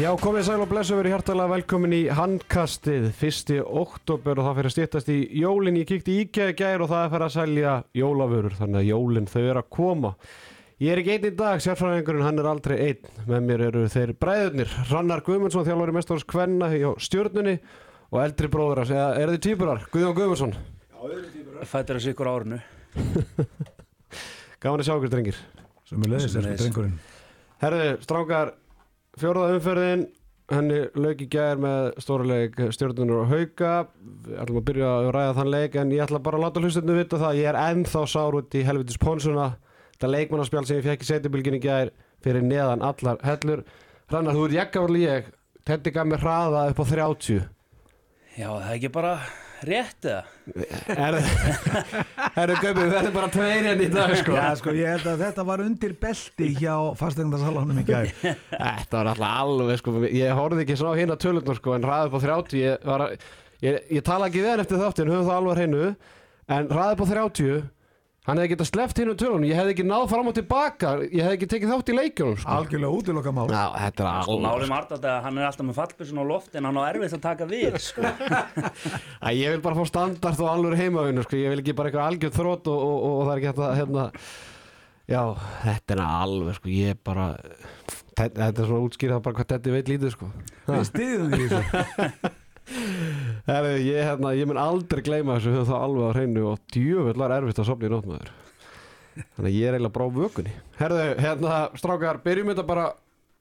Já, komið sæl og blessu verið hjartalega velkomin í handkastið fyrsti oktober og það fyrir að stýttast í jólin. Ég kíkti í IKEA í gær og það er fyrir að selja jólafurur, þannig að jólin þau eru að koma. Ég er ekki einn í dag, sérfræðingurinn, hann er aldrei einn. Með mér eru þeir bræðurnir, Rannar Guðmundsson, þjálfur í mestarhans Kvenna hjá stjórnunni og eldri bróður hans, eða eru þið týpurar? Guðjón Guðmundsson. Fættir þessu ykkur árunu Gaman að sjá okkur, drengir. er Herðu, strákar, fjóraða umferðin, henni lauk í gær með stóruleik stjórnunur og hauka. Við ætlum að byrja að ræða þann leik en ég ætla bara að láta hlustinu vita það. að Ég er ennþá sár út í helvitis ponsuna. Þetta leikmannarspjál sem ég fekk í setjubilgin í gær fyrir neðan allar hellur. Rannar, þú ert jakkavarli ég. Tetti gaf mér hraða upp á 30. Já, það er ekki bara rétt eða? Er það? Gömur, þetta er bara tveir enn í dag sko. Já, sko, ég held að þetta var undir belti hjá fastegnasalánum í gær. Þetta var alltaf alveg sko, ég horfði ekki svona á hérna tölurnar sko, en upp á 30 ég, var, að- ég, ég tala ekki við hann eftir þáttin höfum það alveg á hreinu en upp á 30 hann hefði getað sleppt hinn um tölunum ég hefði ekki náð fram og tilbaka ég hefði ekki tekið þátt í leikjunum sko. algjörlega útiloka mál Já, þetta er alveg Málið Marta þetta að hann er alltaf með fallbyrsun á loft en hann á erfitt að taka við sko. Æ, Ég vil bara fá standart og alveg heimavinu sko. ég vil ekki bara eitthvað algjörð þrótt og, og, og, og það er ekki að hérna, já, þetta er alveg sko, ég bara þetta, þetta er svona útskýrða bara hvað þetta veit lítið sko. Við stiðum því þessu Herri, ég, hérna, ég mun aldrei gleyma þessu höfum það alveg á hreinu og er erfitt að sopna í nótmaður þannig að ég er eiginlega brá vökunni. Herðu, hérna, strákar, byrjum þetta bara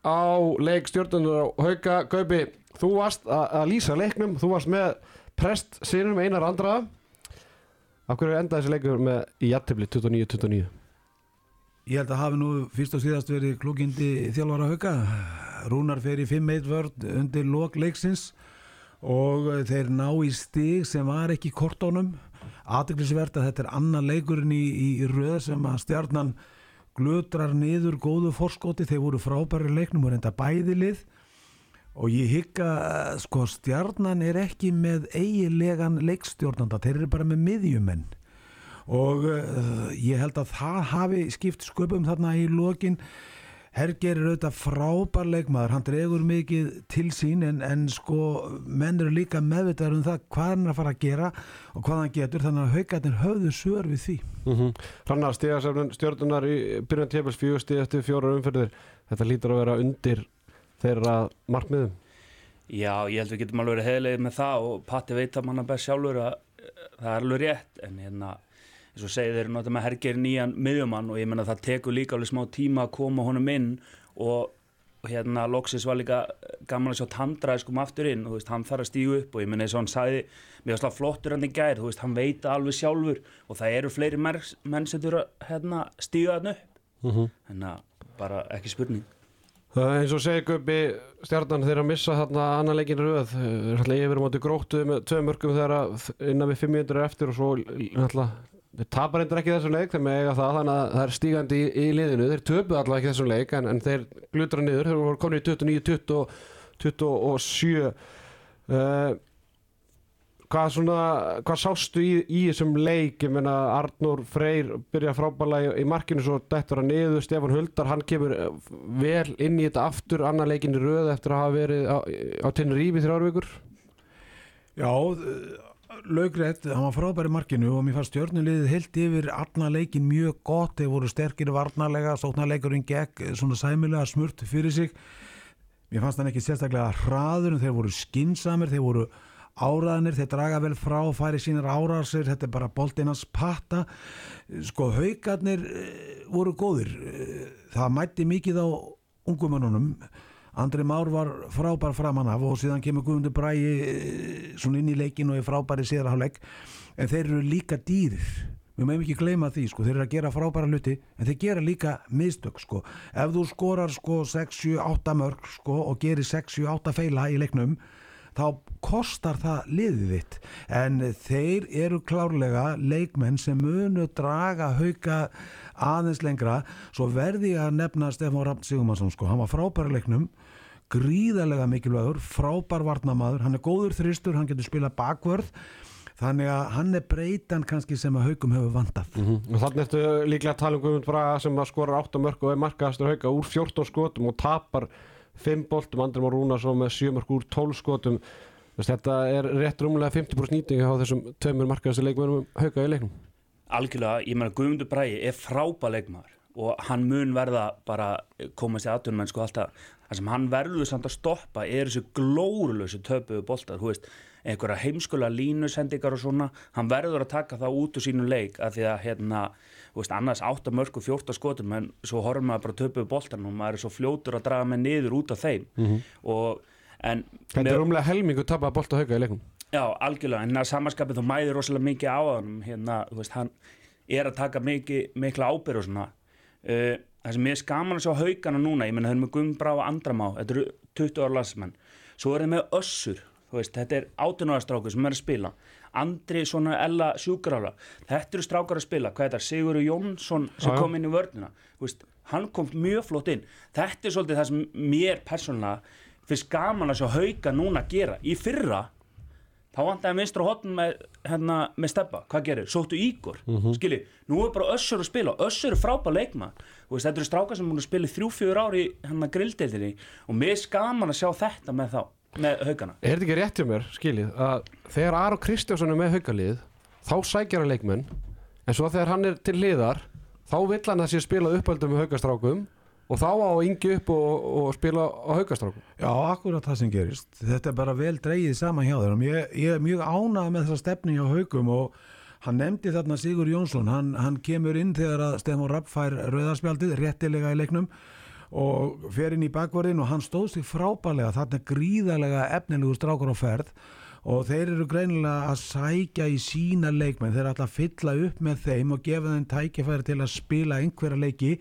á leik stjórnundur og hauka. Gaupi, þú varst að, lýsa leiknum, þú varst með prest sinum einar andra af hverju endaði þessi leikur með í jættibli 29-29 Ég held að hafi nú fyrst og síðast verið klúkindi þjálfara hauka. Rúnar fer í 5-1 vörd undir lok leiksins og þeir ná í stig sem var ekki kortónum aðeinsvert að þetta er annar leikurinn í, í röð sem að stjarnan glötrar niður góðu forskoti. Þeir voru frábæri leiknum og reynda bæðilið og ég hygga að, sko stjarnan er ekki með eigilegan leikstjórnanda. Þeir eru bara með miðjumenn. Og uh, ég held að það hafi skipt sköpum þarna í lokin Herger er auðvitað frábær leikmaður, hann dregur mikið til sín en, en sko menn eru líka meðvitaður um það hvað hann er að fara að gera og hvað hann getur þannig að haugarnir höfðu svör við því. mm -hmm. Rannar stigasefnun stjórnunar í byrjun tjöfels fjögur stig eftir fjórar umferðir þetta lítur að vera undir þeirra markmiðum Já, ég held við getum alveg verið heilegið með það og Patti veit að manna best sjálfur að eh, það er alveg rétt en hérna eins og segið þeir náttúrulega með hergir nýjan miðjumann og ég menna það tekur líka alveg smá tíma að koma honum inn og hérna Loksis var líka gaman að sjá tandraði sko aftur inn og hann þarf að stígu upp og ég menna eins og hann sagði var slá flottur hann í gær, veist, hann veit það alveg sjálfur og það eru fleiri menn sem þurfa hérna stíga hann upp. Mm -hmm. þannig að bara ekki spurning. Það er eins og segir Gaupi stjarnan þeir að missa þarna annan leikin röð. Þeir er alltaf yfir á móti gróttu með tvö mörgum þegar að innan við fimm mínútur er eftir og svo alltaf þeir tapar endur ekki þessum leik það þannig að það er stígandi í, í liðinu. Þeir töpuð alltaf ekki þessum leik en, en þeir glutra niður. Þeir voru komin í 29, 20 27 uh, hvað svona hvað sástu í, í þessum leik? Ég meina Arnór Freyr byrja frábælega í, í markinu svo dettur hann niður. Stefán Huldar hann kemur eh, vel inn í þetta aftur. Annar leikin í röð eftir að hafa verið á, á Tenerife í þrjár vikur. Já, laugrætt, hann var frábær í markinu og mér fannst stjórnulegið heilt yfir allan leikin mjög gott, þeir voru sterkir varnarlega, sóknarleikurinn gekk eh, svona sæmilega smurt fyrir sig. Mér fannst hann ekki sérstaklega hraður en þeir voru skinsamir, þeir voru áraðanir, þeir draga vel frá færi sínar árásir, þetta er bara boltinans patta, sko haugarnir eh, voru góðir. Eh, það mætti mikið á ungumannunum Andri Már var frábær framan af og síðan kemur Guðmundur Bræi eh, svona inn í leikin og er frábæri síðarháleik en þeir eru líka dýrir. Við meðum ekki gleyma því sko, þeir eru að gera frábæra hluti en þeir gera líka mistök sko. Ef þú skorar sko 6-7-8 mörg sko og gerir 6-7-8 feila í leiknum þá kostar það liðið þitt. En þeir eru klárlega leikmenn sem munu draga hauka aðeins lengra. Svo verði að nefna Stefán Rapp Sigumansson sko, hann var frábæra leiknum gríðarlega mikilvægur, frábær varnamaður, hann er góður þristur, hann getur spila bakvörð. Þannig að hann er breytan kannski sem að haukum hefur vandað mm -hmm. og þannig ertu líklega að tala um Guðmund Braga sem að skora 8 mörg og er markaðastur hauka úr 14 skotum og tapar 5 boltum, Andri Már Rúnarsson með 7 mörg úr 12 skotum. Þetta er rétt rúmlega 50% nýting á þessum tveimur markaðastu leikmennum hauka í leiknum. Algjörlega, ég meina Guðmundur Bræði er frábæð leikmaður og hann mun verða bara komast í aðtunum en sko alltaf það sem hann verður samt að stoppa er þessu glórulösu töpuðu boltar, þú veist einhverja heimskulega línusendingar og svona. Hann verður að taka það út úr sínu leik af því að hérna, þú veist, annars 8 mörg og 14 skotum, en svo horfum maður bara töpuðu boltar og maður er svo fljótur að draga með niður út af þeim. Mm -hmm. og en Þetta er rúmlega helmingu tapað bolta hauka í leiknum. Já, algjörlega, en að samanskapið þú mæðir rosalega mikið á hann hérna, þú veist, hann er að taka mikið, mikla ábyrg og svona. Uh, það sem ég er skaman að sjá haugana núna ég menna þau eru með Gumbrá og Andramá þetta eru 20 ára lasmenn svo er það með Össur, veist, þetta er 18 ára strákur sem er að spila. Andri svona Ella Sjúkrála þetta eru strákar að spila, hvað er þetta, Sigurður Jónsson sem já. kom inn í vörnina. Veist, hann kom mjög flott inn. Þetta er svolítið það sem mér persónulega finnst gaman að sjá hauga núna gera. Í fyrra þá vantaði vinstra hotn með, hérna, með steppa, hvað gerir? Sóttu Ígor. Mm skilji, nú er bara Össur að spila. Össur er frábæð leikma veist, þetta eru strákar sem múin að spila þrjú-fjögur ári í hérna grilldeildinni og mér er skaman að sjá þetta með þá, með haugana Er þetta ekki rétt hjá mér, skiljið, að þegar Aro Kristjánsson er með haukalið þá sækjar hann leikmenn en svo þegar hann er til liðar þá vill hann að sé spila uppöldum með haugastrákum og þá á að yngi upp og, og spila á haugastrákum Já, akkurat það sem gerist. Þetta er bara vel dreigið saman hjá þeim. Ég, ég er mjög ánað með þessa stefni hjá haugum og hann nefndi þarna Sigur Jónsson. Hann, hann kemur inn þegar að Stefán Rapp fær rauðarspjaldið, réttilega í leiknum og fer inn í bakvarðin og hann stóð sig frábælega. Þarna gríðarlega efnilegur strákur á ferð og þeir eru greinilega að sækja í sína leikmenn. Þeir er alltaf að fylla upp með þeim og gefa þeim tækifæri til að spila einhverja leiki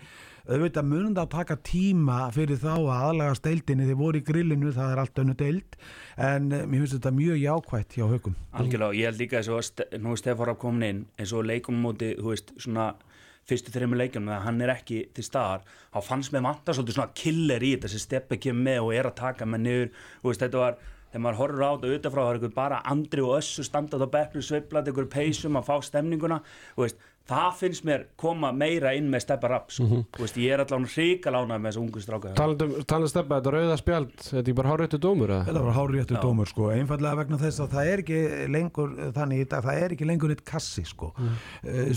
auðvitað munum það að taka tíma fyrir þá að aðlaga steildinni þeir voru í grillinu, það er allt önnu deild en eh, mér finnst þetta mjög jákvætt hjá haugum. Algjörlega, ég held líka Ste- nú er Stefán Rapp komin inn eins og leikum móti, þú veist, svona fyrstu þreymur leikjum, þegar hann er ekki til staðar þá fannst mér vanta svolítið svona killer í þetta sem Steppi kemur með og er að taka með niður, þú veist, þetta var þegar maður horfur á þetta utanfrá, það er einhver bara Andri og Össu standað á bekknu, sveiflat einhver peysum að fá stemninguna, þú veist það finnst mér koma meira inn með Steppa Rapp, sko. þú veist, ég er allavega hrikalána með þessu ungu stráka Talandum, talandi stefna, þetta rauða spjald þetta er bara háréttu dómur eða? Þetta var háréttur Já. dómur sko, einfallega vegna þess að það er ekki lengur þannig í dag, það er ekki lengur eitt kassi sko, mm.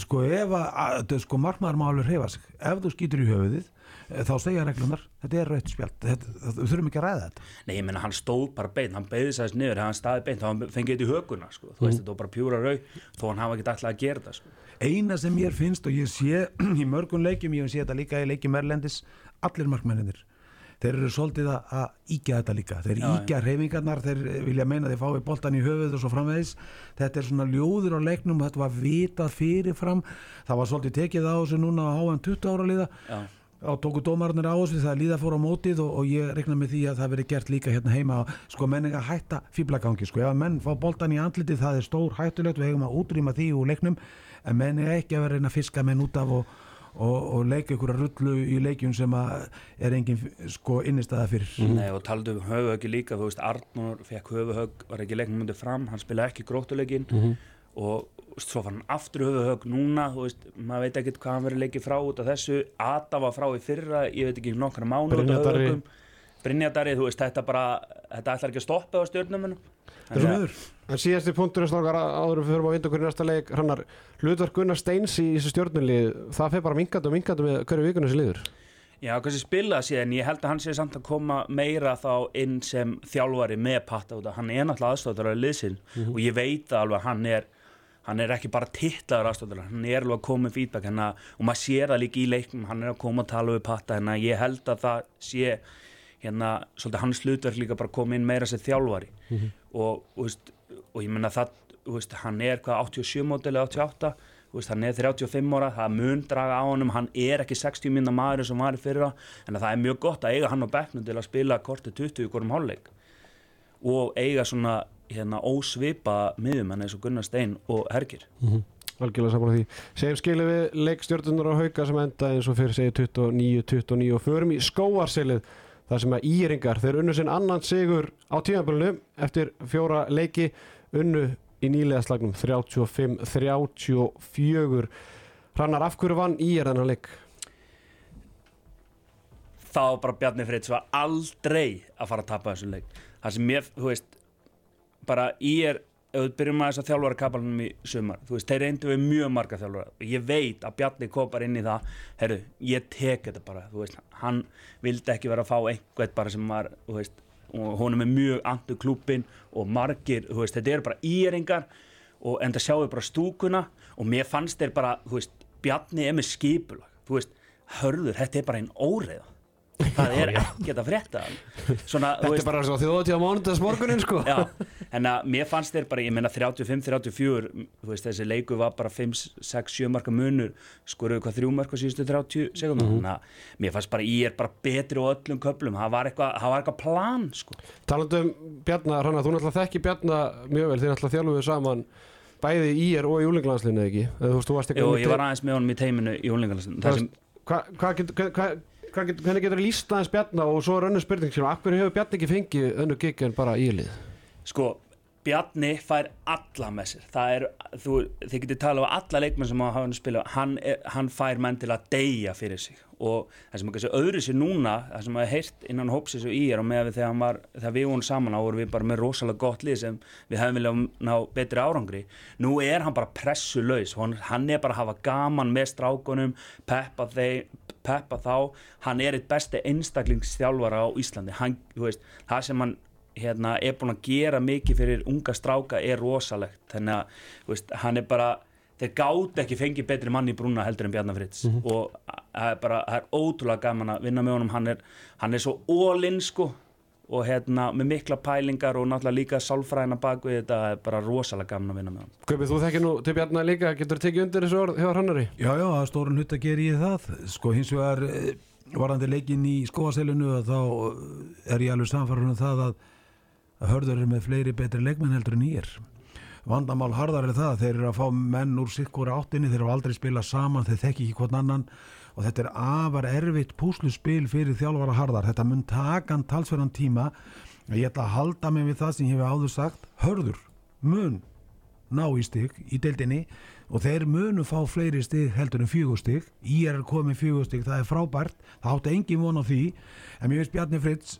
sko ef að, að sko markmaðarmálur hefa sig ef þú skýtur í höfuðið, þá segja reglunar, þetta er rautt það, við þurfum ekki að ræða þetta. Nei, ég meina hann stóð bara beint, hann beði sæðis niður, hann staði beint, þá fengið þetta í höguna, sko, þú veist, þetta var bara pjúra rau, þó hann hafa ekki alltaf að gera þetta, sko. eina sem mér finnst og ég sé í mörgum leikjum, ég sé þetta líka í leikjum Erlendis, allir markmenninir þeir eru svolítið að íkja þetta líka. Þeir Já, íkja reyfingarnar, þeir vilja meina þeir fái boltan í höfuð og svo framvegis. Þetta er svona ljóður á leiknum þetta var vitað fyrirfram. Það var svolítið tekið á þessu núna á háan 20 ára liða. Já, á tóku dómarnir á þessu það líða fór á mótið og, og ég rekna með því að það veri gert líka hérna heima. Sko menning að hætta fýblagangi sko. Ef að menn fá boltan í andlitið það er stór hættulegt við hefum að útrýma því úr leiknum. En menn er ekki að vera reyna að fiska menn út af og, og, og leika ykkur að rullu í leikjum sem að er engin sko innistæða fyrir. Nei, og taldu um höfuhöggi líka, þú veist, Arnur fekk höfuhögg, var ekki leiknum undir fram, hann spilaði ekki gróttuleikin og þú veist, svo var hann aftur höfuhögg núna, veist, maður veit ekkert hvað hann verið leikið frá út af þessu, Ada var frá í fyrra, ég veit ekki nokkra mánu höfuhöggum, Brynjadari, þú veist, þetta bara, þetta ætlar ekki að stoppa á stjórnum Það er miður. En síðasti punktur er strákar áður við fyrir að vinda okkur í næsta leik Hrannar, hlutverk Gunnar Steins í þessu stjórnulið það fer bara minkandi og minkandi með hverju vikunum þessi liður. Já, kannski spila sér en ég held að hann sé samt að koma meira þá inn sem þjálfari með patta út að hann er náttúrulega aðstofnari að liðsinn og ég veit að alveg hann er hann er ekki bara tittlaður aðstofnari hann er alveg að koma með feedback hérna, og maður sér það líka í leiknum, hann er að koma að tala við patta hérna, ég held að það sé hérna, svolítið hans hlutverk líka bara koma inn meira sem þjálfari. Og, og, veist, og ég menna það veist, hann er hvað 87 mótili 88 þú veist, hann er 35 ára, það mun draga á honum. Hann er ekki 60 minna maður sem var í fyrra. En það er mjög gott að eiga hann á bekknum til að spila korti 20 í hverjum hálfleik. Og eiga svona hérna ósvipa miðum hann eins og Gunnar Stein og Hergir. Algjörlega saman því. Segjum skilu við leikstjórnunar á hauka sem enda eins og fyrir segja 29-29 og förum í skóarsilið þar sem að Íringar, þeir unnu sinn annan sigur á tímabölinu eftir fjóra leiki unnu í nýlega slagnum 35-34 Hrannar, af hverju vann Ír þennan leik? þá bara Bjarni Freyts var aldrei að fara að tapa þessum leik. Það sem ég, þú veist bara ég er, við byrjum að þess að þjálfara kapalanum í sumar, þú veist, þeir reyndu við mjög marga þjálfara, ég veit að Bjarni kopar inn í það, herru, ég tek þetta bara, veist, hann vildi ekki vera að fá einhvern bara sem var þú veist, og honum er mjög andu klúpin og margir, veist, þetta eru bara íringar og enda sjáum við bara stúkuna og mér fannst þeir bara, þú veist, Bjarni er með skipulag, þú veist, hörður, þetta er bara einn óreiða það er ekkert að frétta. Svona, Þetta veist, er bara svo þjóðatíð á mánudags morgunin sko. Já, en að mér fannst þeir bara, ég meina 35-34, þú veist þessi leiku var bara 5-6-7 marka munur, skoruðu hvað þrjú marka síðustu 30 sekundum, þannig að mér fannst bara ég er bara betri á öllum köplum, það var eitthvað, eitthvað plan, sko. Talandi um Bjarnar, Hanna, þú náttúrulega þekki Bjarnar mjög vel, þið náttúrulega þjálfuðu saman bæði í er og í úlinglandslinni ekki? Jú, ég var aðeins með honum í teiminu í veist, hvað hva hva, hvernig getur líst aðeins Bjarnar og svo er önnur spurning sem af hverju hefur Bjarnar ekki fengið önnu gig en bara ílið sko, Bjarni fær alla með sér, það er, þú, þið getur talað um alla leikmenn sem hafa hann spila, hann, er, hann fær menn til að deyja fyrir sig og það sem kannski öðru sér núna, það sem hafa heyrt innan hópsins og í er og með við þegar, var, þegar við vorum saman á vorum við bara með rosalega gott lið sem við hefum viljað ná betri árangri. Nú er hann bara pressulaus hann, er bara að hafa gaman með strákunum peppa, þeir, peppa þá. Hann er eitt besti einstaklingsþjálfara á Íslandi. Hann, veist, það sem hann hérna, er búin að gera mikið fyrir unga stráka er rosalegt. Þannig að veist, hann er bara þeir gátt ekki fengið betri mann í brúna heldur en Bjarnar Fritz. Og það er bara það er ótrúlega gaman að vinna með honum. Hann er, hann er svo all-in sko. Og hérna með mikla pælingar og náttúrulega líka sálfræðina bak við þetta það er bara rosalega gaman að vinna með honum. Kaupið, þú þekkir nú til Bjarnar líka, getur þú tekið undir þessu orð hjá Hannari? Já, já, að stórun hlut að gera ég það. Sko hins vegar eh, varandi leikin í skóaselinu þá eh, er ég alveg samfarið um það að, að hörður er með fleiri betri leikmenn heldur en ég er vandamál harðar er það, þeir eru að fá menn úr sikkur áttinni, þeir eru aldrei spila saman þeir þekki ekki hvort annan. Og þetta er afar erfitt púsluspil fyrir þjálfara harðar, þetta mun takan talsverðan tíma, ég ætla að halda mig við það sem ég hef áður sagt, hörður mun ná í stig í deildinni og þeir munu fá fleiri stig heldur en fjögur stig. Í er komið fjögur stig, það er frábært. Það áttu engin von á því. En mér finnst Bjarni Fritz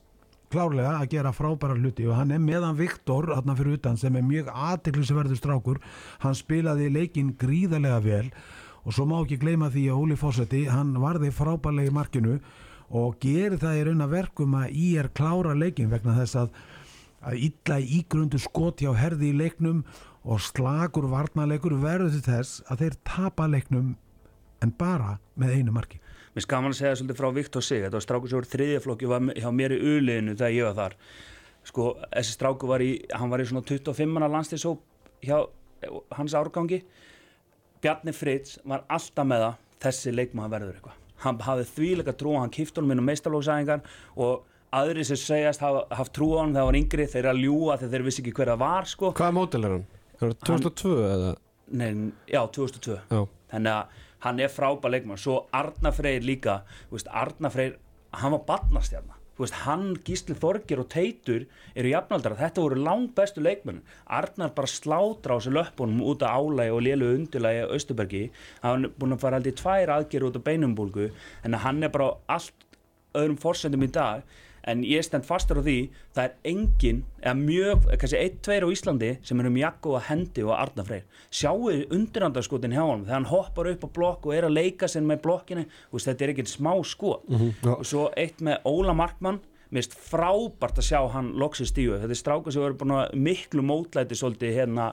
klárlega að gera frábæra hluti og hann er meðan Viktor þarna fyrir utan sem er mjög aðteklisverður strákur. Hann spilaði leikin gríðarlega vel og svo má ekki gleyma því að Óli Fossetti hann varði frábærlega í markinu og gerir það í raun að verkum að í er klára leikin vegna þess að að illa ígrundu skot hjá herði í leiknum og slagur varnarleikur verður þess að þeir tapa leiknum en bara með einu marki Mér skaman að segja svolítið frá Viktor Sig þetta var strákur sem voru þriðjaflokki hjá mér í uliðinu þegar ég var þar sko, þessi strákur var í hann var í svona 25 manna landslýsóp hjá eh, hans árgangi Bjarni Fritz var alltaf með það þessi leikmaður verður eitthvað hann hafði þvíleika trú hann kýfti honum inn á meistarlóksæðingar og aðri sem segjast hafa haft trú á hann þegar hann var yngri þeir eru að ljúa þegar þeir vissi ekki hver það var sko. Hvaða mótil er hann? Er það 2002 eða? Nei, já, 2002 Já. þannig að hann er frábær leikmann svo Arna Freyr líka. Veist, Arna Freyr, hann var barnastjarna. Þú veist, hann, Gísli Þorgir og Teitur eru jafnaldra, þetta voru langt bestu leikmenn, Arnar bara slátra á þessu löppunum út af álægi og lélu undirlægi á Östubergi, hann er búin að fara aldrei tvær aðgerð út af beinumbólgu en hann er bara allt öðrum forsendum í dag en ég stend fastur á því það er engin, eða mjög, kannski ein, tveir á Íslandi sem eru Mjakko að hendi og Arna Freyr. Sjáu undirandarskotin hjá hann þegar hann hoppar upp á blokk og er að leika sér með blokkinu, veist, þetta er ekkert smá skot. Já. og svo eitt með Óla Markmann mér finnst frábært að sjá hann loksins stíu, þetta er stráka sem eru að miklu mótlæti svolítið hérna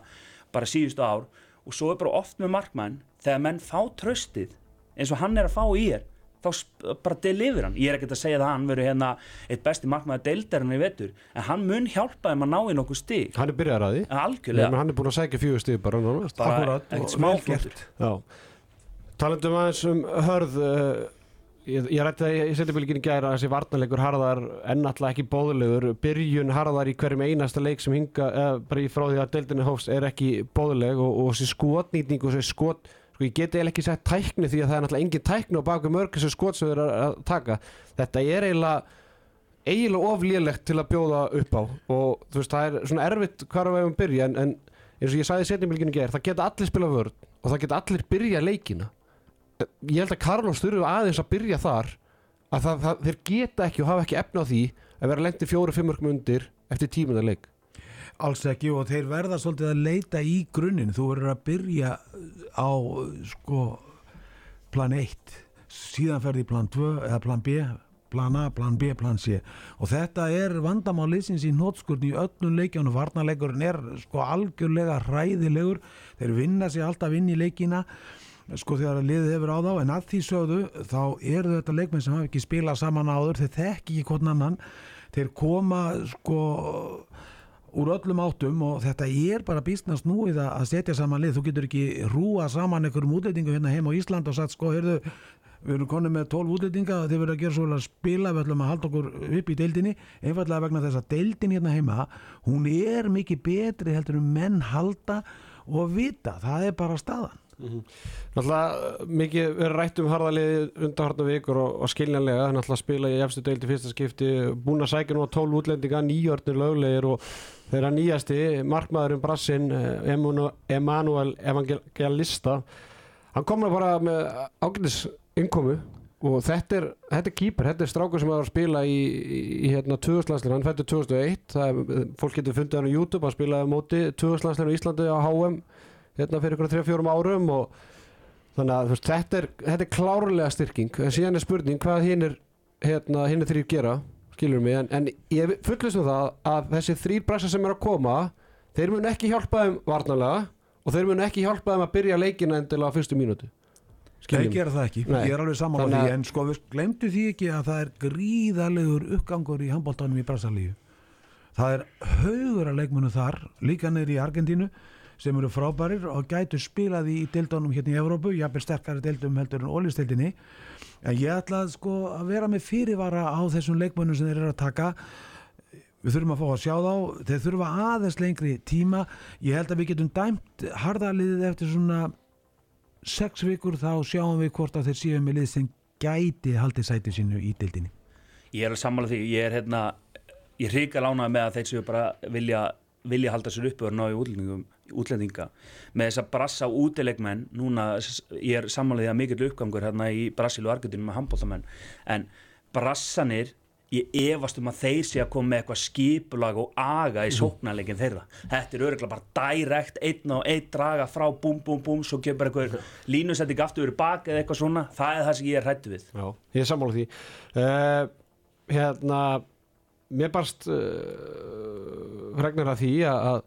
bara síðustu ár. Og svo er bara oft með Markmann þegar menn fá tröstið eins og hann er að fá í er þá bara delivir hann, ég er ekkert að segja það að hann verður hérna eitt besti markmaður deildarinn í vetur en hann mun hjálpa þeim að ná í nokkuð stig. Hann er byrjar að því. Algjörlega, Nei, Hann er búin að sækja fjögur stíð bara nánast bara Akkúrat, ekkert og smá vel gert. flottur Já. Talandum aðeins um hörð uh, Ég, ég rætti það í setjabílginni gæra að þessi varnarleikur harðar en alltaf ekki bóðulegur byrjun harðar í hverjum einasta leik sem hinga eða bara í frá því að deildinni hófst er ekki bóðuleg og, og þessi skotnýtning og þessi skot sko ég geti eiginlega ekki sagt tækni því að það er náttúrulega engin tækni á baku mörg þessi skot sem eru að taka. Þetta er eiginlega eiginlega oflélegt til að bjóða upp á og þú veist það er svona erfitt hvar að við um byrja en, en eins og ég sagði í setjabílginni gæra það geta allir spila vörð og það geta allir byrja leikina. Ég held að Carlos þurfi aðeins að byrja þar að það, það, þeir geta ekki og hafa ekki efna á því að vera lendi fjóru-fimm mörgum undir eftir tímunar leik Alls ekki og þeir verða svolítið að leita í grunninn. Þú verður að byrja á sko plan 1, síðan ferði plan 2 eða plan B, plan A, plan B, plan C. Og þetta er vandamáliðsins í nótskurni í öllum leikjánu varnarleikurinn er sko algjörlega hræðilegur. Þeir vinna sig alltaf inn í leikina sko þegar að liðið hefur á þá. En að því sögðu þá eru þetta leikmenn sem hafa ekki spilað saman áður. Þeir þekki ekki hvern annan. Þeir koma sko úr öllum áttum og þetta er bara býstnast núið að að setja saman lið. Þú getur ekki rúa saman einhverjum útlendingu hérna heim á Ísland og sagt sko heyrðu við erum konið með 12 útlendinga þið verður að gera svo vel að spila við ætlum að halda okkur upp í deildinni. Einfallega vegna þess að deildin hérna heima hún er mikið betri heldur um menn halda og vita. Það er bara staðan. Náttúrulega mikið verið rætt um harðaliði undarhartna vikur og, og skiljanlega. Hann ætla að spila í efstu deildi fyrsta skipti búin að sækja nú að 12 útlendinga nýjörnir löglegir og þeirra nýjasti markmaðurinn Brassin Emanuel Evangelista hann kom nú bara með ágætis innkomu og þetta er, þetta er kýper, þetta er strákur sem var að spila í, í, í hérna 2000-landsleir, hann fættur 2001 það er, fólk getur fundið hann á YouTube hann spilaði móti 2000-landsleir í Íslandi á HM hérna fyrir ykkur 3-4 árum og þannig að veist, þetta er, þetta er klárlega styrking. En síðan er spurning hvað hinn er hérna, hinn er þrýr gera skilur mig, en, en ég fullist um það að þessi þrýr brasa sem er að koma þeir mun ekki hjálpa þeim varnalega og þeir mun ekki hjálpa þeim að byrja leikina endilega á fyrstu mínútu. Þeir gera það ekki, Nei. ég er alveg saman á því en sko við glemdu því ekki að það er gríðalegur uppgangur í handbóltanum í Brasalíu það er haugur að leikmunum þar líka neyri í Argentínu sem eru frábærir og gætu spilað í deildunum hérna í Evrópu, jafnvel sterkari deildum heldur en ólistdeildinni en ég ætla sko að vera með fyrirvara á þessum leikmunum sem þeir eru að taka. Við þurfum að fá að sjá þá. Þeir þurfa aðeins lengri tíma. Ég held að við getum dæmt harðaliðið eftir svona sex vikur þá sjáum við hvort að þeir séu með lið sem gæti haldið sæti sínu í deildinni. Ég er að sammála því, ég er hérna ég hrika lánaði með að þeir séu bara vilja, vilja halda sér uppi og ná í útlendingum, útlendinga. Með þess að brassa útilegmenn núna, ég er að mikill uppgangur hérna í Brasil og Argentinum með handbóltamenn en brassanir ég efast um að þeir sé að koma með eitthvað skipulag og aga í sóknarleikin þeirra. Þetta er örgulega bara direkt einn og einn draga frá búm búm búm svo kemur eitthvað línusetting aftur bak eða eitthvað svona, það er það sem ég er hrættu við. Já, ég er sammála því. Uh, hérna mér barst uh, fregnar að því að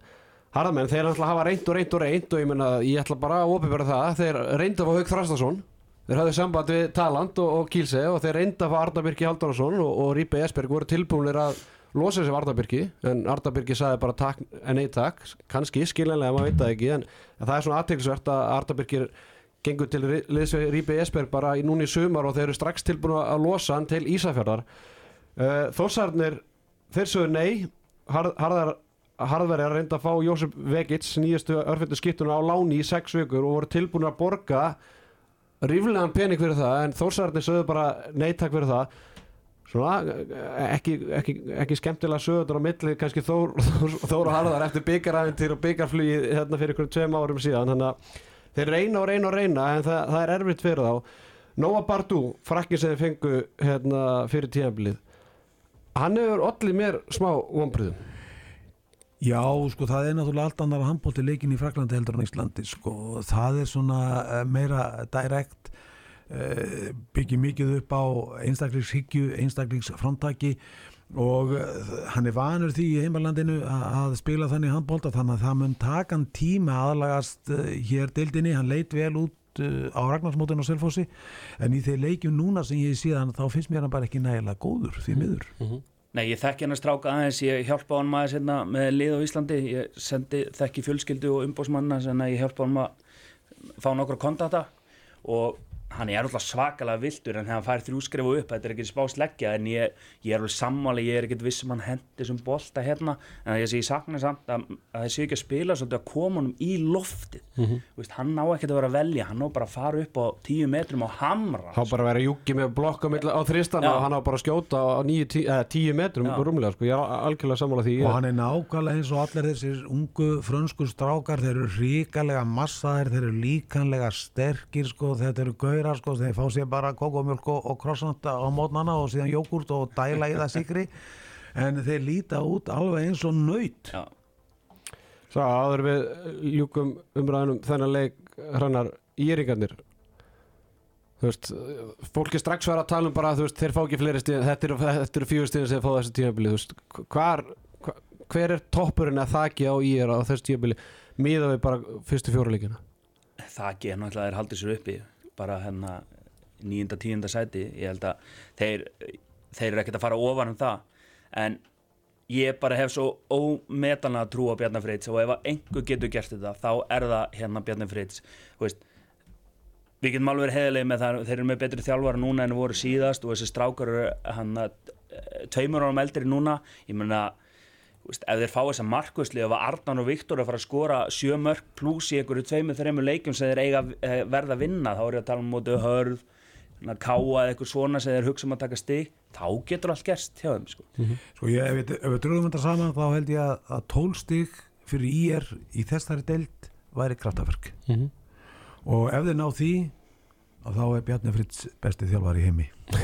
harðamenn, þeir ætla að hafa reynd og reynd og reynd og ég menna, ég ætla bara að opifera það. Þeir reynda að fá Hauk Þrastason þeir hafði samband við Taland og, og Kílse og þeir reynda að fá Arna Birki Halldórsson og, og Rípe Esberg voru tilbúinir að losa sig af Arna Birki. En Arna Birki sagði bara takk, nei takk. Kannski, skiljanlega, maður veit það ekki en, það er svona aðteglisvert að Arna Birkir gengur til Rípe Esberg bara í núni sumar og þeir eru strax tilbúin að losa hann til Ísafjörðar uh, Þórsarnir þeir sögðu nei harð, harðar harðveri að reynda að fá Jósef Vegits nýjastu örfendu skiptuna á láni í sex vikur og voru tilbúin að borga ríflegan pening fyrir það en Þórsarnir sögðu bara nei takk fyrir það. Svona eh, ekki, ekki, ekki skemmtilega sögur á milli kannski Þór, Þór, Þór og Harðar eftir byggaræfintir og byggarflugi hérna fyrir einhverjum tveim árum síðan þannig að þeir reyna og reyna og reyna en það, það er erfitt fyrir þá. Nóa Bardú, frakki sem þeir fengu hérna, fyrir tíðanblið hann hefur allir mér smá vonbriðum Já, sko, það er náttúrulega allt annar handbólti leikin í Fraklandi heldur en Íslandi, sko, það er svona eh, meira direkt uh, byggir mikið upp á einstaklingshyggju, einstaklingsframtaki og uh, hann er vanur því í heimalandinu að, spila þannig handbólta þannig að það mun taka hann tíma aðlagast hér deildinni, hann leit vel út á Ragnarsmótinu og Selfossi en í þeir leikjum núna sem ég síðan þá finnst mér hann bara ekki nægilega góður því miður. Nei, ég þekki hann að stráka aðeins, ég hjálpa hann maður hérna, með lið á Íslandi, ég sendi, þekki fjölskyldu og umbósmanna sem að ég hjálpa hann maður fá nokkra kontakta. Og hann er alltaf svakalega vildur en þegar hann fær þrjú skrifu upp, þetta er ekki spá sleggja en ég, ég er alveg sammáli, ég er ekkert viss um hann hendi sem bolta hérna en ég sé ég sakna samt að, að það sé ekki að spila svolítið að koma honum í loftið. Mm Veist, hann ná ekkert að vera að velja, hann ná bara að fara upp á tíu metrum á hamra. Þá bara að júki með blokk á, milli- á þristan Já. og hann á bara að skjóta á níu, tí, eh, tíu metrum rúmlega sko. ég er algjörlega sammála því. Og hann er nákvæmlega eins og allir þessir ungu frönsku strákar, þeir eru sterkir sko, þeir fá sér bara kókomjölk og, og krossanda á mótnana og síðan jógurt og dæla í það sigri en þeir líta út alveg eins og nöyt Já, Svo áður við ljúkum umræðunum þennan leik hrannar íringarnir. Þú veist, fólki strax var að tala um bara þú veist, þeir fá ekki fleiri stíð þetta eru, fjögur stíðin sem fá þessi tímabili þú veist, hvar, hva- hver er toppurinn að þakki á ír á þessi tímabili miða við bara fyrstu fjóruleikina það ekki er náttúrulega þeir haldið sér uppi bara hérna nýjunda, tíunda sæti. Ég held að þeir, þeir eru ekkert að fara ofan um það. En ég bara hef svo ómetanlega trú á Bjarnar Freits og ef að einhver getur gert þetta þá er það hérna Bjarnar Freits við getum alveg verið heðilega með það þeir eru með betri þjálfara núna en voru síðast og þessi strákar eru hann að tveimur árum eldri núna. Ég meina þú veist, ef þeir fá þessa markvösli ef að Arnan og Viktor er að fara að skora sjö mörg pluss í einhverju tveimur, þreimur leikjum sem þeir eiga eh, verða að vinna þá er ég að tala um mótu hörð hérna, káa eða eitthvað svona sem þeir hugsa um að taka stig þá getur allt gerst hjá þeim sko. Sko ég, ef við, ef við drögum þetta saman þá held ég að, að tólstig fyrir IR í þessari deild væri kraftaverk Mhm. og ef þeir ná því þá er Bjarni Fritz besti þjálfar í heimi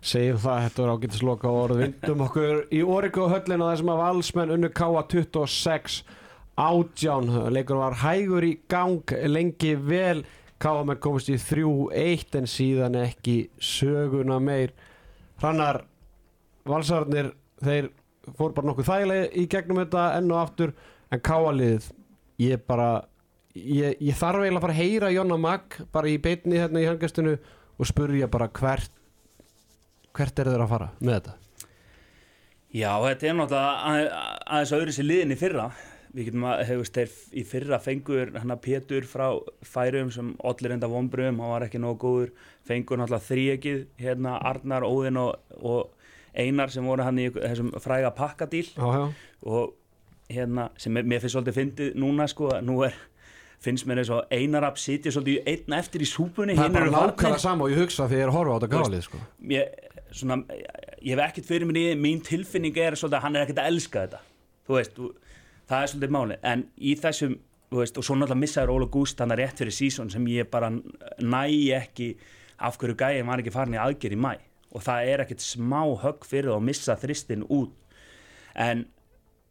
segjum það, þetta var ágætis loka orð vindum okkur í Origo höllin og þessum að valsmenn unnu K.A. 26 átján, leikur var hægur í gang lengi vel K.A. menn komist í 3-1 en síðan ekki söguna meir hrannar valsarnir, þeir fór bara nokkuð þægilega í gegnum þetta enn og aftur, en K.A. liðið ég bara ég, ég þarf eiginlega bara að heyra Jonna Mag bara í beitni hérna í hangastinu og spurja bara hvert hvert er þeir að fara með þetta? Já, þetta er náttúrulega að- aðeins öðru sér liðin í fyrra við getum að, hefur þeir í fyrra fengur hann að Pétur frá færum sem allir enda vonbröðum, hann var ekki nógu góður fengur náttúrulega þríegið hérna Arnar, Óðinn og, og Einar sem voru hann í þessum fræga pakkadíl Já, já. og hérna sem mér finnst svolítið fyndið núna sko, að nú er finnst mér eins og Einar Rapp sitja svolítið einn eftir í súpunni Það er bara nákvæmlega farnir. sama og ég hugsa þegar ég er að horfa á þetta gáðlið sko. ég, svona, ég hef ekkert fyrir mér í mín tilfinning er svolítið að hann er ekkert að elska þetta. Þú veist, það er svolítið máli en í þessum, þú veist, og svo náttúrulega missaður Óla Gúst hann er rétt fyrir sísón sem ég bara næ ekki af hverju gæði var ekki farin í aðgerð í mæ og það er ekkert smá högg fyrir að missa þristin út. En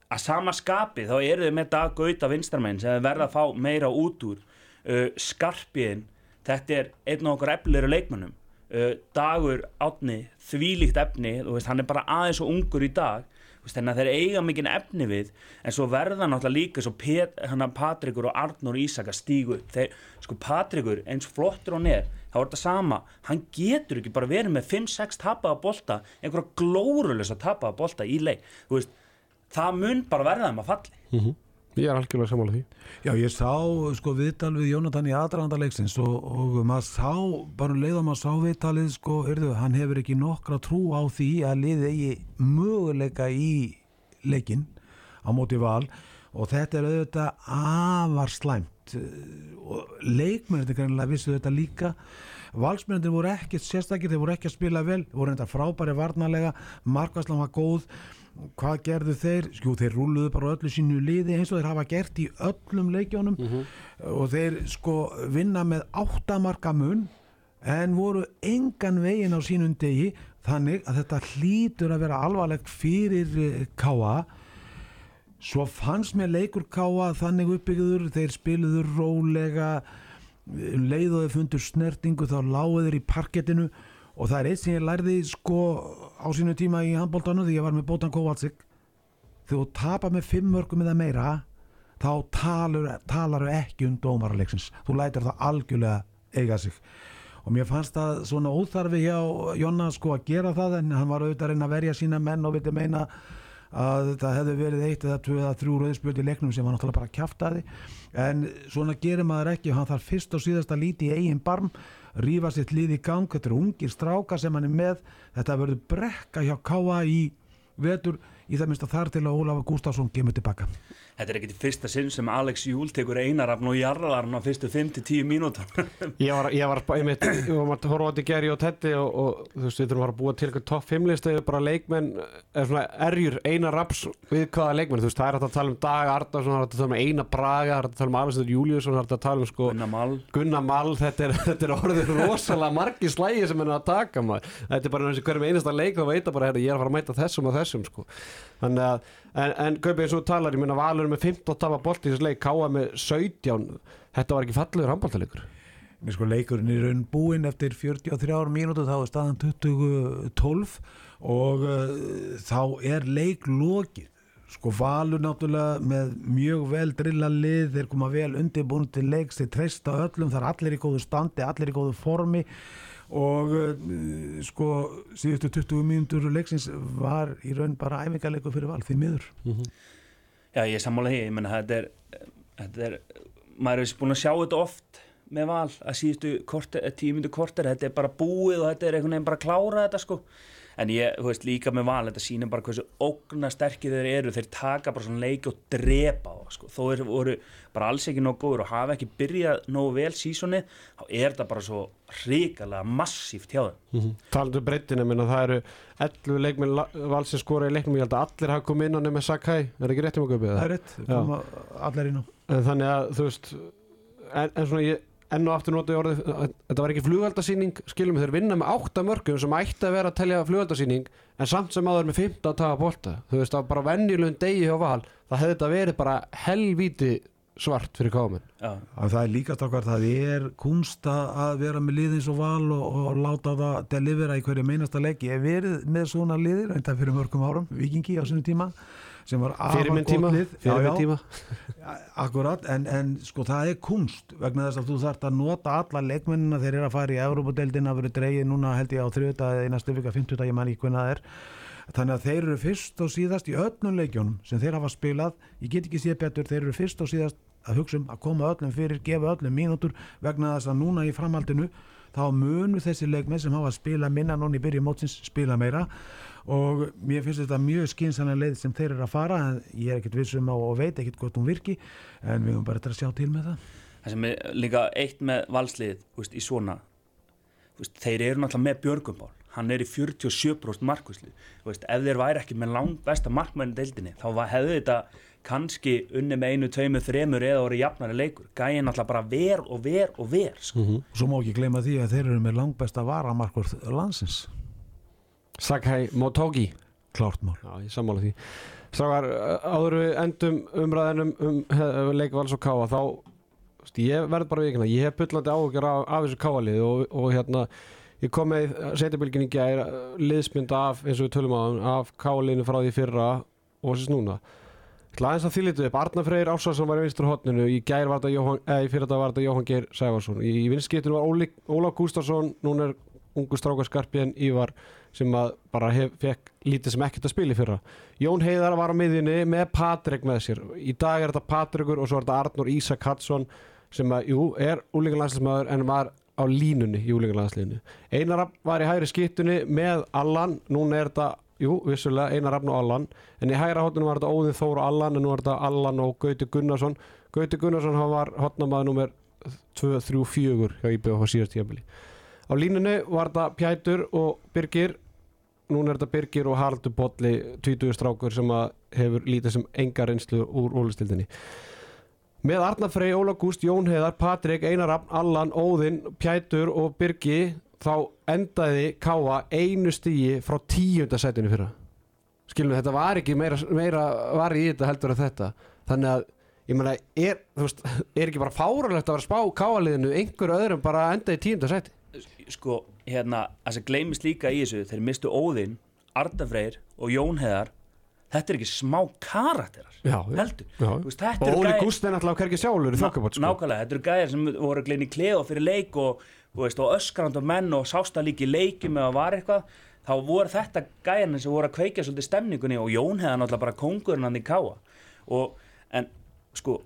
að sama skapi þá eru þau með dag gauta vinstarmenn sem verða að fá meira út úr uh, skarpiðin þetta er einn af okkur efnilegur leikmönnum uh, dagur átni þvílíkt efni, þú veist, hann er bara aðeins og ungur í dag. Veist, þannig að þeir eiga mikinn efni við en svo verða náttúrulega líka svo Pet, hana, Patrikur og Arnur Ísak að stígu upp. Þeir, sko Patrikur eins flottur hann er þá er þetta sama, hann getur ekki bara verið með 5-6 tapaða bolta einhverja glórulösa tapaða bolta í leik. Þú veist, það mun bara verða þeim að falli Ég er algjörlega sammála því. Já, ég sá sko viðtal við Jónatan í aðranda leiksins og, og maður sá, bara um leið og maður sá viðtalið sko, heyrðu, hann hefur ekki nokkra trú á því að liðið eigi möguleika í leikin á móti val og þetta er auðvitað afar slæmt. Og leikmennir greinlega vissu þetta líka valsmennir voru ekkert sérstakir, þeir voru ekki að spila vel voru enda frábæri varnarlega markværslan var góð hvað gerðu þeir? Skjú, þeir rúluðu bara öllu sínu liði eins og þeir hafa gert í öllum leikjónum og þeir sko vinna með áttamarka mun en voru engan veginn á sínum degi þannig að þetta hlýtur að vera alvarlegt fyrir eh, K.A. Svo fannst mér leikur K.A. þannig uppbyggður, þeir spiluður rólega leið og þeir fundur snertingu þá lágu þeir í parkettinu og það er eitt sem ég lærði sko á sínu tíma í handbóltanu því ég var með Bótan þegar þú tapar með fimm mörgum eða meira þá talar, talar ekki um dómarleiksins þú lætur það algjörlega eiga sig. Og mér fannst það svona óþarfi hjá Jonna sko að gera það en hann var auðvitað að reyna að verja sína menn og vildi meina að það hefði verið eitt eða tvö eða þrjú rauðspjöld í leiknum sem var náttúrulega bara kjaftaði. En svona gerir maður ekki hann þarf fyrst og síðast að líti í eigin barm rífa sitt lið í gang. Þetta eru ungir stráka sem hann er með. Þetta verður brekka hjá Káa í vetur. Í það minnst að þar til að Ólafur Gustafsson kemur tilbaka Þetta er ekkert í fyrsta sinn sem Alex Júl tekur einarafn og jarðarafn á fyrstu 5-10 mínútur. Ég var, ég var bara, einmitt, ég var að horfa á þetta Geri og Teddy og, og þú veist, við þurfum að búa til eitthvað topp 5 listu bara leikmenn, eða svona erjur eina raps við hvaða leikmenn, þú veist, það er að tala um Dag Arnarsson, það er að tala um Eina Braga það er að tala um Alessandur Júliusson, það er að tala um sko Gunnar Mall. Þetta er, þetta er orðið rosalega margi slægi sem henni að taka maður. Þetta er bara en, en Gaupi eins og talar, ég meina Valur með 15 tafa bolt í þessu leik, Káa með 17, þetta var ekki fallegur handbóltalegur. Mér sko leikurinn er raun búinn eftir 43 mínútu þá er staðan 2012 og uh, þá er leik lokið. Sko Valur náttúrulega með mjög vel drilla lið, þeir koma vel undirbúin til leiks, þeir treysta öllum það er allir í góðu standi, allir í góðu formi og uh, sko síðustu 20 mínútur leiksins var í raun bara æfingarleiku fyrir val því miður. Já, ég sammála því, ég menna þetta þetta er, maður er búin að sjá þetta oft með val að síðustu tímundu korter, þetta er bara búið og þetta er einhvern veginn bara að klára þetta sko en ég, þú veist, líka með val þetta sýnir bara hversu ógna sterkir þeir eru. Þeir taka bara svona leiki og drepa á sko, þó er, voru bara alls ekki nóg góður og hafa ekki byrjað nógu vel sísoni, þá er þetta bara svo hrikalega massíft hjá þeim. Mm -hmm. Talandu breytinu, minna það eru 11 leikmenn valsins skora í leiknum. Ég held að allir hafa komið inn á nefnir Sakai. Er ekki rétt um að göpa Það er rétt, allir inn á. En þannig að þú veist en, en svona ég enn og aftur nota ég orðið að þetta var ekki flugaldarsýning skilum þeir vinna með 8 mörgum sem ætti að vera að telja flugaldarsýning en samt sem áður með 15 að taga bolta. Þú veist það var bara venjulegum degi hjá val það hefði þetta verið bara helvíti svart fyrir kámen Já, að það er líka stokkar, það er kunst að að vera með liðins og val og, og láta það delivera í hverju meinasta leik. Ég hef verið með svona liðir en það fyrir mörgum árum, Vikingi á sinni tíma sem var fyrir minn afar tíma, gott lið fyrir Já, minn já, tíma. akkurat, en, en sko það er kunst vegna þess að þú þarft að nota alla leikmennina þeir eru að fara í Európa-deildina að vera dreigið núna held ég á þriðuta eða í næstu vika, fimmtuta, ég man ekki hvernig það er. Þannig að þeir eru fyrst og síðast í öllum leikjónum sem þeir hafa spilað. Ég get ekki séð betur, þeir eru fyrst og síðast að hugsa um að koma öllum fyrir, gefa öllum mínútur vegna þess að núna í framhaldinu þá munu þessi leikmenn sem hafa spilað minna núna í byrju mótsins spila meira. Og mér finnst þetta mjög skynsanlega leið sem þeir eru að fara. Ég er ekkert vissum á og veit ekkert hvort hún virki en við höfum bara eftir að sjá til með það. Það sem er líka eitt með valslið veist, í svona veist, þeir eru náttúrulega með Björgumbál hann er í 47% markvíslu veist, ef þeir væri ekki með langt besta markmæni deildinni þá hefðu þetta kannski unni með einu, tveimu, þremur eða orðið jafnari leikur. Gæði náttúrulega bara ver og ver og ver sko. og svo má ekki gleyma því að þeir eru með langbesta varamarkur landsins. Sakai Motogi. Klárt mál. Já, ég sammála því. Strákar, áður við endum umræðinum um uh, leik Vals og Káa þá, ég verð bara vikina ég hef byllandi áhugjur af, af þessu Káalið og, og hérna, ég kom með setjabilgin í gær, uh, liðsmynd af eins og við tölum á, af Káaliðinu frá því fyrra og þess núna Það aðeins að þýlitu upp, Arnar Freyr Ásarsson var í vinstur hotninu, í gær var þetta Jóhann, eða í fyrir þetta var þetta Jóhann Geir Sæfarsson í, vinstskiptinu var Óla Gústarsson núna er ungu strákarskarpi en Ívar sem bara hef, fekk lítið sem ekkert að spila í fyrra. Jón Heiðar var á miðjunni með Patrik með sér. Í dag er þetta Patrikur og svo er þetta Arnur Ísak Hadsson sem að, jú, er úlingarlandslismæður en var á línunni í úlingarlandsliðinu Einar var í hægri skiptunni með Allan, núna er þetta jú, vissulega, Einar Rapp og Allan. En í hægra hóttunum var þetta Óðin Þór og Allan en nú er þetta Allan og Gauti Gunnarsson. Gauti Gunnarsson var hotnamaður nummer 2, 3, 4 hjá IBF á síðast tíðabili á línunni var þetta Pjætur og Birgir. Núna er þetta Birgir og Haraldur Bolli 20 strákur sem hefur lítið sem enga reynslu úr ólistildinni með Arnar Frey, Óla Gúst, Jón Heiðar Patrik, Einar Rafn, Allan, Óðinn Pjætur og Birgi þá endaði Káa einu stíi frá tíundasætinu fyrra. Skilum við, þetta var ekki meira, meira var í þetta heldur en þetta. Þannig að, ég meina, er, veist, er ekki bara fáralegt að vera að spá Káaliðinu einhver öðrum bara að enda í tíundasæti sko, hérna, það sem gleymist líka í þessu þeir mistu Óðinn, Ardafreyr og Jón Heðar þetta er ekki smá karakterar Já, heldur. Já. Veist, þetta og Óli gæjar- Gúst er náttúrulega hvergi sjálfur í þokkabot sko. nákvæmlega, þetta eru gæjar sem voru að gleyna í klefa fyrir leik og, veist, og öskrand og menn og sásta líka í leikjum eða var eitthvað þá voru þetta gæjarnir sem voru að kveikja svolítið stemningunni og Jón hefði náttúrulega bara kongurinn hann í káa og, en sko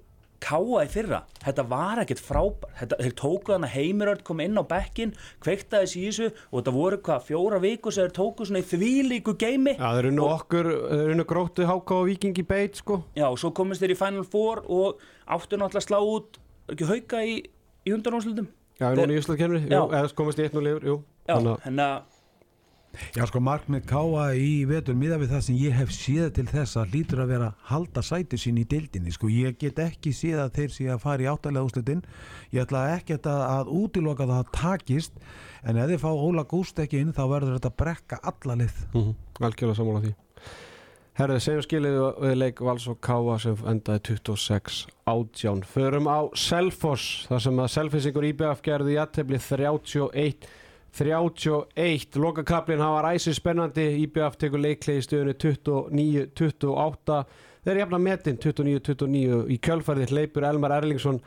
káa í fyrra þetta var ekkert frábær þetta, þeir tóku þannig að Heimiröld kom inn á bekkin kveiktaði þessu og þetta voru hvað fjóra viku sem þeir tóku svona í þvílíku geimi Já, þeir unnu okkur, þeir unnu gróttu háká og vikingi beit, sko. Já, og svo komist þeir í Final Four og áttu náttúrulega slá út ekki hauka í, í hundarnámslutum Já, Þeir- núna í Íslandkennri, eða komast í einn og lifur, jú. Já, Þannig að- Já sko markmið káa í vetur miða við það sem ég hef séð til þess að hlýtur að vera halda sæti sín í deildinni sko. Ég get ekki séð að þeir sé að fara í áttalega úslitin ég ætla ekki að, að útiloka það að takist en ef þið fá Óla Gúst ekki inn þá verður þetta brekka alla lið. Mhm, algjörlega sammála því Herðu, segjum skilið við leik Vals og Káa sem endaði 26 átján. Förum á Selfoss þar sem að Selfissingur IBF gerði jættefli 31 31 Lokakablin hafa ræsið spennandi. IBF tekur leiklegi í stöðunni 29-28 Þeir jafna metin 29-29 í kjölfærið hleypur Elmar Erlingsson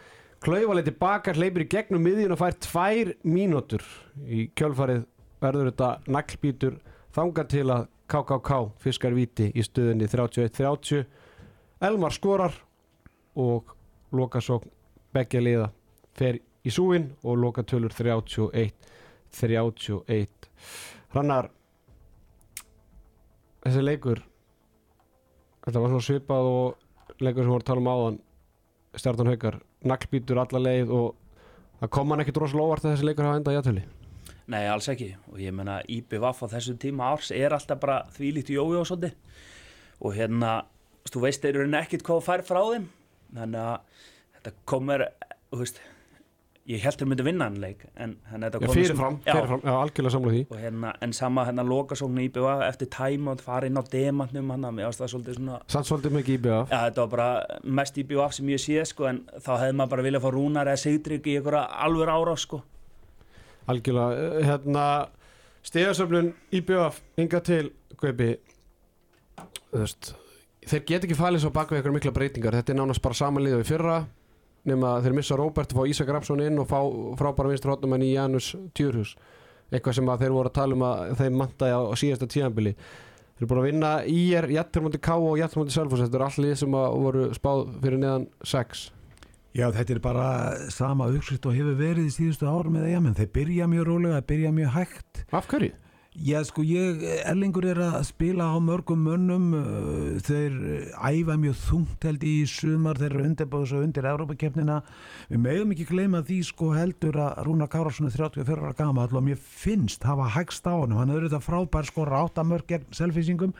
klaufaleg tilbaka, hleypur í gegnum miðjun og fær tvær mínútur. Í kjölfarið verður þetta naglbítur þangað til að KKK fiskar viti í stöðunni 31-30 Elmar skorar og lokasókn beggja liða fer í súin og lokatölur 31 31 Hrannar þessi leikur þetta var svona svipað og leikur sem voru að tala um áðan Stjartan Haukar, naglbítur alla leið og það kom hann ekkit rosalega óvart að þessi leikur hafa endað jættöli Nei, alls ekki. Og ég menna IBVF á þessum tíma árs er alltaf bara þvílíkt jójó svolítið. Og hérna, þú veist, þeir eru nekkit hvað að fær frá þeim. Þannig að þetta komur þú veist, ég held þeir myndi vinna hann leik en þetta komur fyrirfram, já, fyrirfram, já, algjörlega samlega því. Og hérna, en sama hérna lokasóknu IBVF eftir tæma og fara inn á demantnum hann að mér ást það svolítið svona Samt svolítið mikið IBF Já, þetta var bara mest IBVF sem ég sé sko en þá hefði maður bara viljað fá rúnar eða sigdrygg í einhverja alveg ára sko Algjörlega, eh, hérna Stegasöflun IBF Inga til, veist Þeir get ekki falið svo bak við eitthvað mikla breytingar. Þetta er nánast bara samanliðið við fyrra nema þeir missa Róbert fá Ísak Rapsson inn og fá frábæra vinstur hóttum en í Janus Tjurhus eitthvað sem þeir voru að tala um að þeim mantaði á, síðasta tíðanbili Þeir eru búin að vinna IR, Jættur mútið K og Jættur mútið Selfos Þetta er allir sem voru spáð fyrir neðan 6 Já þetta er bara sama uppskrift og hefur verið í síðustu árum eða já menn þeir byrja mjög rólega, byrja mjög hægt. Af hverju? Já sko ég, Erlingur er að spila á mörgum mönnum. Uh, þeir uh, æfa mjög þungt held í sumar, þeir eru undirbúðs og undir Európa-keppnina, við meðum ekki gleyma því sko heldur að Rúna Kárásson er 34 ára gama og mér finnst hafa hægst á honum, hann er auðvitað frábær sko ráttamörg gegn selfisingum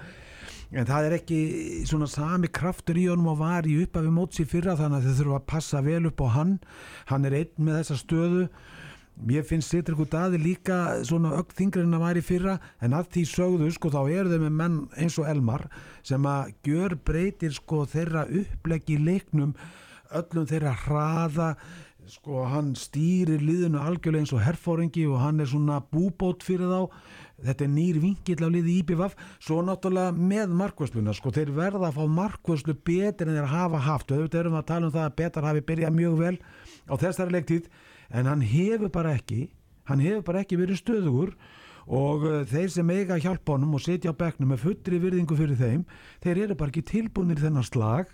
en það er ekki svona sami kraftur í honum og var í uppafi móts í fyrra þannig að þau þurfa að passa vel upp á hann. Hann er einn með þessa stöðu. Mér finnst Sittrikur Daði líka svona ögn þingri en að væri fyrra en að því sögðu sko þá eru þau með menn eins og Elmar sem að gjör breytir sko þeirra uppleggi í leiknum öllum þeirra hraða sko hann stýrir liðinu algjörlega eins og herfóringi og hann er svona búbót fyrir þá þetta er nýr vingill á liði IBVF svo náttúrulega með markvösluna sko. Þeir verða að fá markvöslu betur en þeir hafa haft. Og auðvitað erum við að tala um það að betar hafi byrjað mjög vel á þessari leiktíð en hann hefur bara ekki hann hefur bara ekki verið stöðugur og uh, þeir sem eiga að hjálpa honum og setja á bekknum með fullri virðingu fyrir þeim þeir eru bara ekki tilbúinir þennan slag.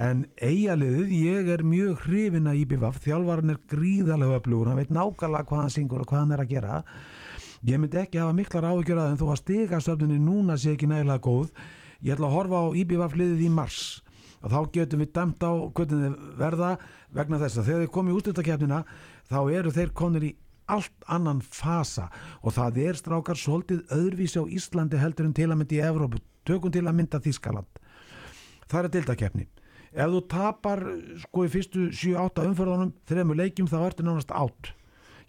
En eigaliðið, ég er mjög hrifin að IBVF, þjálfarinn er gríðarlega öflugur, hann veit nákvæmlega hvað hann syngur og hvað hann er að gera ég myndi ekki hafa miklar áhyggjur að en þó að stigastöfninni núna sé ekki nægilega góð ég ætla að horfa á IBVF liðið í mars. Og þá getum við dæmt á hvernig þið verða vegna þess að þegar þið komið í útlutakefnina þá eru þeir konir í allt annan fasa. Og það er strákar svolítið öðruvísi á Íslandi heldur en til að mynda í Evrópu. Tökum til að mynda Þískaland það er dildakefni ef þú tapar sko í fyrstu 7-8 umförðunum þreymur leikjum þá ertu nánast átt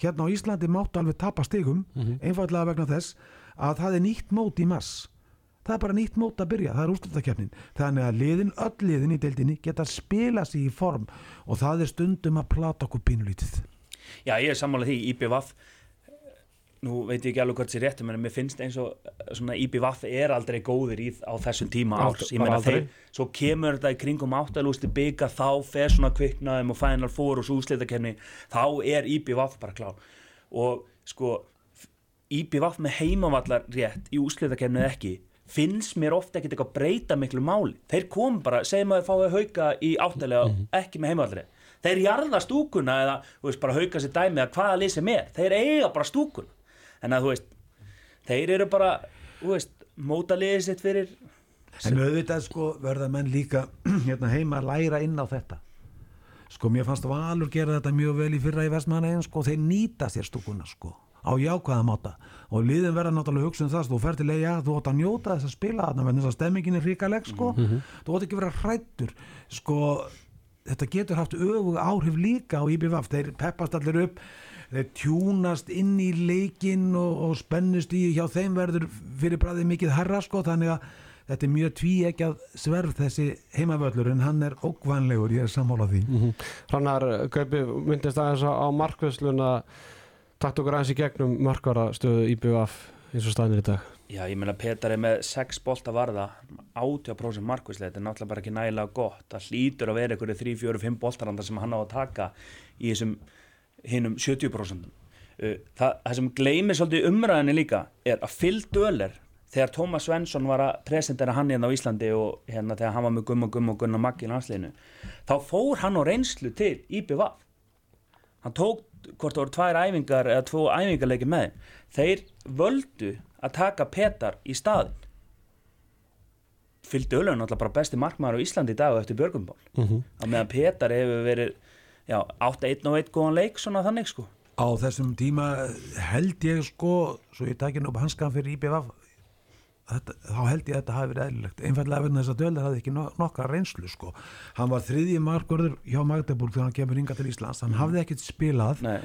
hérna á Íslandi máttu alveg tapa stigum einfallega vegna þess að það er nýtt mót í mass það er bara nýtt mót að byrja, það er úrslutakefnin þannig að liðin, öll liðin í deildinni geta spila sig í form og það er stundum að plata okkur pínulítið. Já, ég er sammálað því IBVF nú veit ég ekki alveg hvort sér réttum en mér finnst eins og svona IBVF er aldrei góðir í, á þessum tíma árs. Ég meina þeir, svo kemur þetta í kringum áttalústi bygga þá fer svona kviknaðum og Final Four og svo úsleitakefni þá er IBVF bara klá og sko IBVF með heimavallar rétt í úsleitakefni eða ekki finnst mér ofta ekkert eitthvað breyta miklu máli. Þeir kom bara, segjum að þeir fáið hauka í áttalega, ekki með heimaldri þeir jarða stúkuna eða veist, bara hauka sér dæmi að hvaða lið sem er. Þeir eiga bara stúkuna en að þú veist, þeir eru bara þú veist, móta liðið sitt fyrir En auðvitað sko verða menn líka hérna heima að læra inn á þetta. Sko mér fannst Valur gera þetta mjög vel í fyrra í vestmannaegin sko þeir nýta sér stúkuna sko á jákvæða máta. Og liðin verða náttúrulega hugsa um það þú fer til eiga, þú ótt að njóta þess að spila þarna vegna þess að stemmingin er ríkaleg sko. Þú ótt ekki vera hrættur sko. Þetta getur haft öfug áhrif líka á IBVF, þeir peppast allir upp þeir tjúnast inn í leikin og, og spennust í hjá þeim verður fyrir bræðið mikið herra sko þannig að þetta er mjög tví ekki að sverð þessi heimavöllur en hann er ókvanlegur, ég er sammála því. Hrannar Gaupi myndist aðeins á markvösluna takt okkur aðeins í gegnum markvarastöðu IBF eins og staðinir í dag. Já, ég meina Petar er með 6 bolta varða 80% markvíslega, þetta er náttúrulega bara ekki nægilega gott, það hlýtur að vera einhverju 3, 4, 5 boltarandar sem hann á að taka í þessum hinnum 70% Uh, það, það sem gleymir svolítið umræðinni líka er að Phil Döler þegar Tómas Svensson var að presentera hann hérna á Íslandi og hérna þegar hann var með Gumma Gumma og Gunnar Maggi í landsliðinu þá fór hann á reynslu til IBVF hann tók hvort það voru tvær æfingar eða tvo æfingarleiki með þeir völdu að taka Petar í staðin fylgdi Ölun náttúrulega bara besti markmaður á Íslandi í dag og eftir Björgumbál mm -hmm. á meðan Petar hefur verið já, 8-1 og 1 góðan leik svona þannig sko. Á þessum tíma held ég sko svo ég takin upp hanskan fyrir IBVF þetta, þá held ég að þetta hafi verið eðlilegt. Einfallega vegna þess að Döller hafði ekki no nokkra reynslu sko, hann var þriðji markvörður hjá Magdeburg þegar hann kemur ynga til Íslands. Hann hafði ekkert spilað Nei.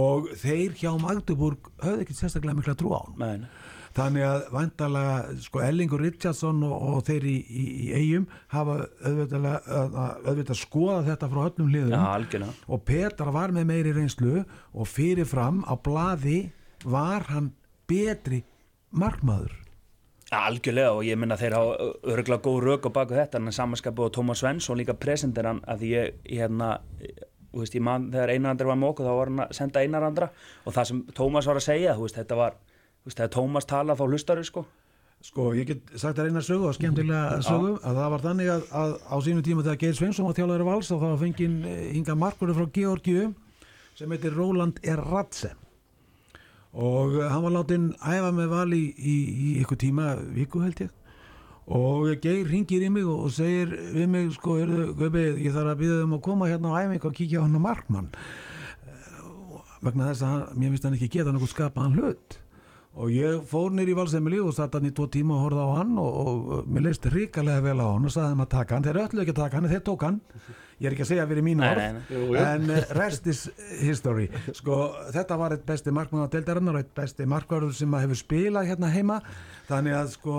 og þeir hjá Magdeburg höfðu ekkert sérstaklega mikla trú á hann nei. Þannig að vandalega sko Ellingur Richardson og, og þeir í, í, í eigum hafa auðvitað, skoða þetta frá öllum Já, liðum algjörlega. Og Petar var með meiri reynslu og fyrirfram á blaði var hann betri markmaður. Algjörlega og ég minna þeir hafa örgulega góð rauk á baku þetta en samanskapu og Tómas Svensson líka presentir hann að ég, ég hérna þú veist, ég man þegar Einarandri var með okkur þá var hann að senda Einarandra og það sem Tómas var að segja, þú veist, þetta var veist, þegar Tómas talað þá hlustaru sko. Sko, ég get sagt þér eina sögu og skemmtilega sögu að það var þannig að, að á sínu tíma þegar Geir Sveinsson var þjálfur vals og það var fenginn hinga markvöru frá Georgiu sem heitir Roland Eradze og uh, hann var látin æfa með val í, í, ykkur tíma viku held ég. Og Geir ringir í mig og, segir við mig sko, Gaupi, ég þarf að býða um að koma hérna á æfing og kíkja á hann á markmann. Uh, vegna þess að hann, mér finnst hann ekki geta nokkuð skapaðan hlut og ég fór nýr í valsemili og satt hann í tvo tíma og horfði á hann og, og, mér leist ríkalega vel á hann og saði hann að taka hann, þeir öllu ekki að taka hann þeir tók hann, ég er ekki að segja fyrir mín Nei, orð nei, nei. Jú. en eh, rest is history. Sko þetta var eitt besti markmann á deildarinnar og eitt besti markvarður sem að hefur spilað hérna heima. Þannig að sko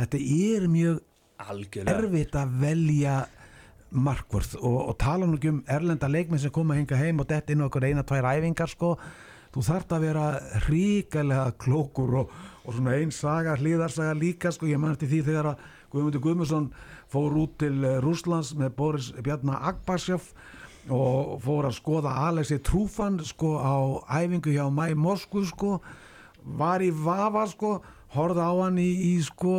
þetta er mjög Algjörlega. erfitt að velja markvörð og, og tala nú ekki um erlenda leikmenn sem koma hinga heim og dett inn okkur eina, tvær æfingar sko þú þarft að vera ríkalega klókur og, og svona einn saga hlýðarsaga líka sko, ég man eftir því þegar að Guðmundur Guðmundsson fór út til eh, Rússlands með Boris Bjarnar Agbasjov og fór að skoða Alexi Trúfan sko á æfingu hjá Mæ Moskvu sko. Var í vafa sko. Horfði á hann í, í sko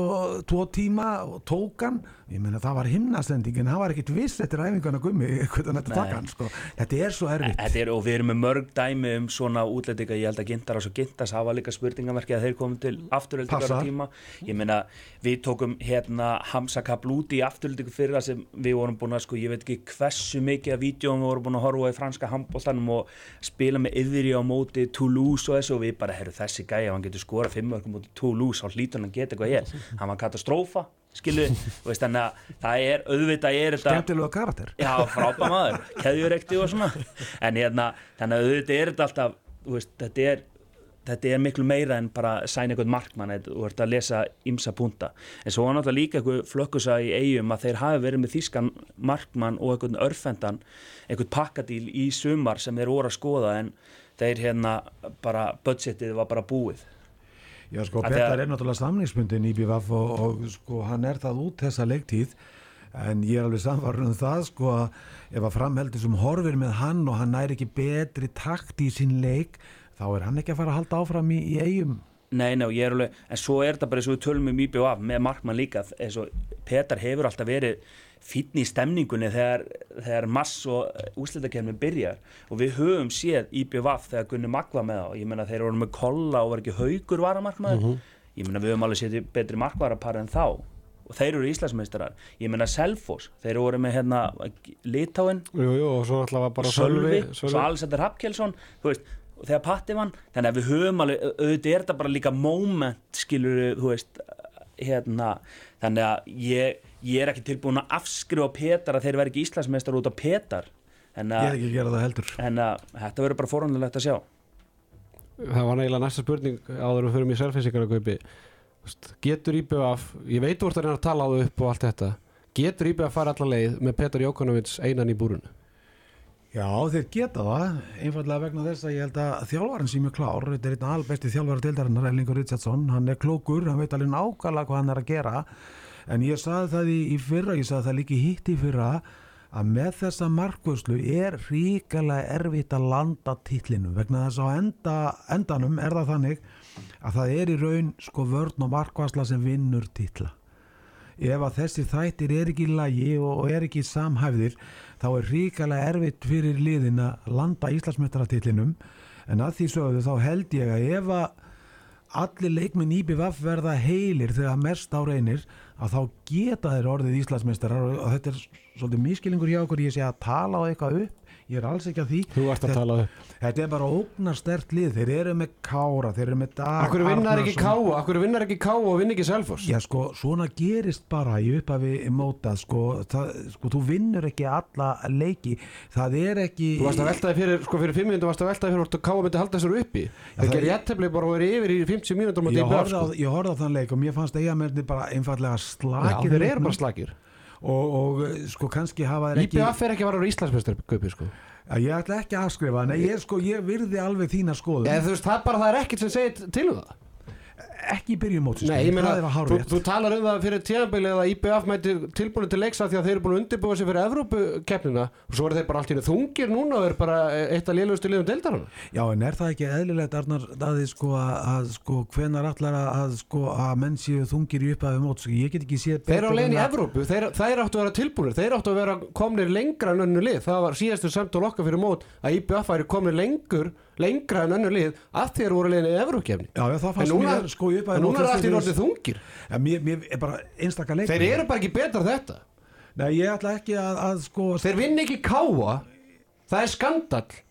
tvo tíma og tók hann ég meina það var himnastendingin hann var ekkit viss eftir æfinguna gummi hvernig þetta taka hann sko. Þetta er svo erfitt. Þetta er, og við erum með mörg dæmi um svona útlendinga, ég held að Gintaras og Gintas hafa líka spurningamerki að þeir komum til afturöldingar Passar. á tíma. Ég meina, við tókum hérna Hamza Kablúti í afturöldingu fyrir það sem við vorum búin að, sko, ég veit ekki hversu mikið af vídjóum við vorum búin að horfa í franska handbóltanum og spila með yðri á móti Toulouse og þessu og við bara, herru, þessi gæja, hann getur skorað eitthvað skilu veist, þannig að það er, auðvitað er þetta skemmtilega karakter. Já, frábæð maður, keðjurekti og svona. En hérna, þannig að auðvitað er þetta alltaf, veist, þetta er þetta er miklu meira en bara að sæna einhvern markmann þú ert að lesa ymsa punta. En svo var náttúrulega líka einhver flökkusa í eigum að þeir hafi verið með þýskan markmann og einhvern örfendan einhvern pakkadíl í sumar sem þeir voru að skoða en þeir hérna bara budgetið var bara búið Já sko, Petar er náttúrulega samningsbundin í BVF og, og sko hann er það út þessa leiktíð en ég er alveg samfarið um það sko að ef að framheldur sem horfir með hann og hann næri ekki betri takt í sín leik þá er hann ekki að fara að halda áfram í, í eigum Nei, nei, ég er alveg, en svo er þetta bara eins og við tölum um IBF með markmann líka, eins og Petar hefur alltaf verið fínn í stemningunni þegar, þegar mass og úslitakefni byrjar. Og við höfum séð IBF þegar Gunni Magg var með þá, ég meina þeir voru með kolla og var ekki haugur varamarkmaður, ég meina við höfum alveg séð betri markvarapar en þá. Og þeir eru Íslandsmeistarar, ég meina Selfoss, þeir voru með hérna Litáin, og svo alltaf bara Sölvi, Sölvi, svo Alexander Hapkjelsson þú veist, og þegar Patti vann. Þannig að við höfum alveg, auðvitað er þetta bara líka moment, skilur þú veist hérna, þannig að ég, ég er ekki tilbúin að afskrifa Petar að þeir verði ekki Íslandsmeistar út á Petar. En Ég er að, ekki að gera það heldur. en að þetta verður bara forhundilegt að sjá. Það var neila næsta spurning áður við förum í selfinsíkara kaupi Getur IBF, ég veit úr það reyna að tala á þau upp og allt þetta. Getur IBF að fara allar leið með Petar Jókonovits einan í búrunu? Já, þeir geta það, einfallega vegna þess að ég held að þjálfarinn sé mjög klár, þetta er einn albesti þjálfari deildarinnar, Ellingur Richardson, hann er klókur, hann veit alveg nákvæmlega hvað hann er að gera, en ég saði það í, í fyrra, ég saði það líki hitt í fyrra, að með þessa markvörslu er ríkilega erfitt að landa titlinum, vegna þess að enda, endanum er það þannig að það er í raun sko vörn og markvarsla sem vinnur titla. Ef að þessi þættir er ekki í lagi og er ekki samhæfðir þá er ríkalega erfitt fyrir liðin að landa Íslandsmeistaratillinum en að því sögðu þá held ég að ef að allir leikminn IBVF verða heilir þegar mest á reynir að þá geta þeir orðið Íslandsmeistarar og þetta er svolítið miskilingur hjá okkur ég sé að tala á eitthvað upp ég er alls ekki að því. Þú varst að Þetta- tala upp. Þetta er bara ógnarstert lið. Þeir eru með Kára, þeir eru með Dag Akkur vinnar ekki. Káa, akkur vinnar ekki Káa og vinn ekki Selfoss? Já sko, svona gerist bara í upphafi móta, sko, það, sko, þú vinnur ekki alla leiki, það er ekki... Þú varst að veltaði fyrir, sko fyrir 5 mínútur varst að veltaði fyrir hvort að Káa myndi halda þessar uppi. Það- gerir jættefli bara og eru yfir í 50 mínútur Ég horfði, á, sko. á þann leik og mér fannst eigamennir og, og sko kannski hafa þeir ekki IBF er ekki að vara á Íslandsmeistar kaupi sko. Já, ég ætla ekki að afskrifa, en ég, sko, ég virði alveg þína skoðum, Eða þú veist, það er bara, það er ekkert sem segir til um það ekki í byrjun mótsins Nei, ég meina, að þú, þú talar um það fyrir tíðanbili að IBF mæti tilbúinu til leiksa því að þeir eru búin að undirbúa sig fyrir Evrópukeppnina og svo eru þeir bara allt í einu þungir núna og eru bara eitt af lélugustu liðum deildarana Já, en er það ekki eðlilegt, Arnar, að, sko, að, að sko, hvenar allar að, að, sko, að menn séu þungir í upphafi móts, ég get ekki séð Þeir eru betur leiðin í að- Evrópu, þeir, þeir áttu að vera tilbúinir þeir áttu að vera komnir lengra en önnu lið. Það var síðastu samt og lokka fyrir mót að IBF væri komnir lengur lengra en önnu lið að þeir voru leiðin í það En núna, sko, er mótsins allt í orðið þungir. Ja, mér, mér er bara einstakar leik Þeir eru bara ekki betra þetta. Nei, ég ætla ekki að, að sko Þeir vinn ekki káa Það er skandall.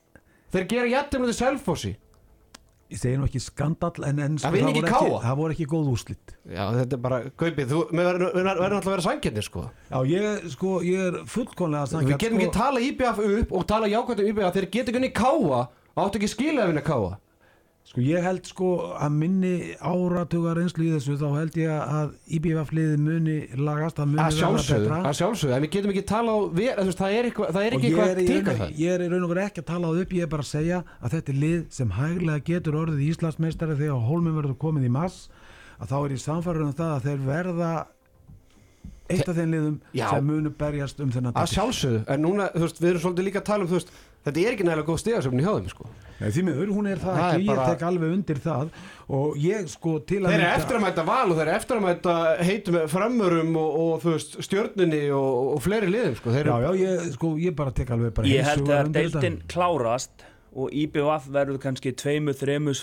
Þeir gera jættum til Selfossi. Ég segi nú ekki skandall en, en sko, Það ekki, KA. það voru ekki góð úslit Já, þetta er bara, Gaupi, þú við verðum alltaf að vera sangjarnir sko. Já, ég, sko, ég er fullkonlega að Við getum sko, ekki tala IBF upp og tala jákvæmt um IBF Þeir geta ekki káa Áttu ekki skilja að vinna káa sko, ég held sko að minni áratugar einslu í þessu þá held ég að IBF liði muni lagast, það muni Að sjálfsögðu, betra. að sjálfsögðu En við getum ekki tala á við, veist, Það er eitthvað, það er ekki eitthvað að raun, það ég er í raun og veru ekki að tala á upp ég er bara að segja að þetta er lið sem hæglega getur orðið Íslandsmeistari þegar Hólminn verður komið í mass að þá er ég samfærður um það að þeir verða eitt af þeim liðum Já. sem munu berjast um þennan Að titil. sjálfsögðu, en núna, þú veist, við erum svolítið líka að tala um, þú veist Þetta er ekki nægilega góð stigasöfni hjá þeim, sko. Nei, því miður, hún er það, Það er ekki, bara- ég tek alveg undir það. Og ég sko til að Þeir eru mynda- eftir að mæta val og þeir eru eftir að mæta heitum framurum og, og þú veist, stjörnunni og, og fleiri liðum, sko. Þeir Já, já, ég, sko, ég bara tek alveg bara Ég held að þetta. klárast og IBF verður kannski tveimu, þremu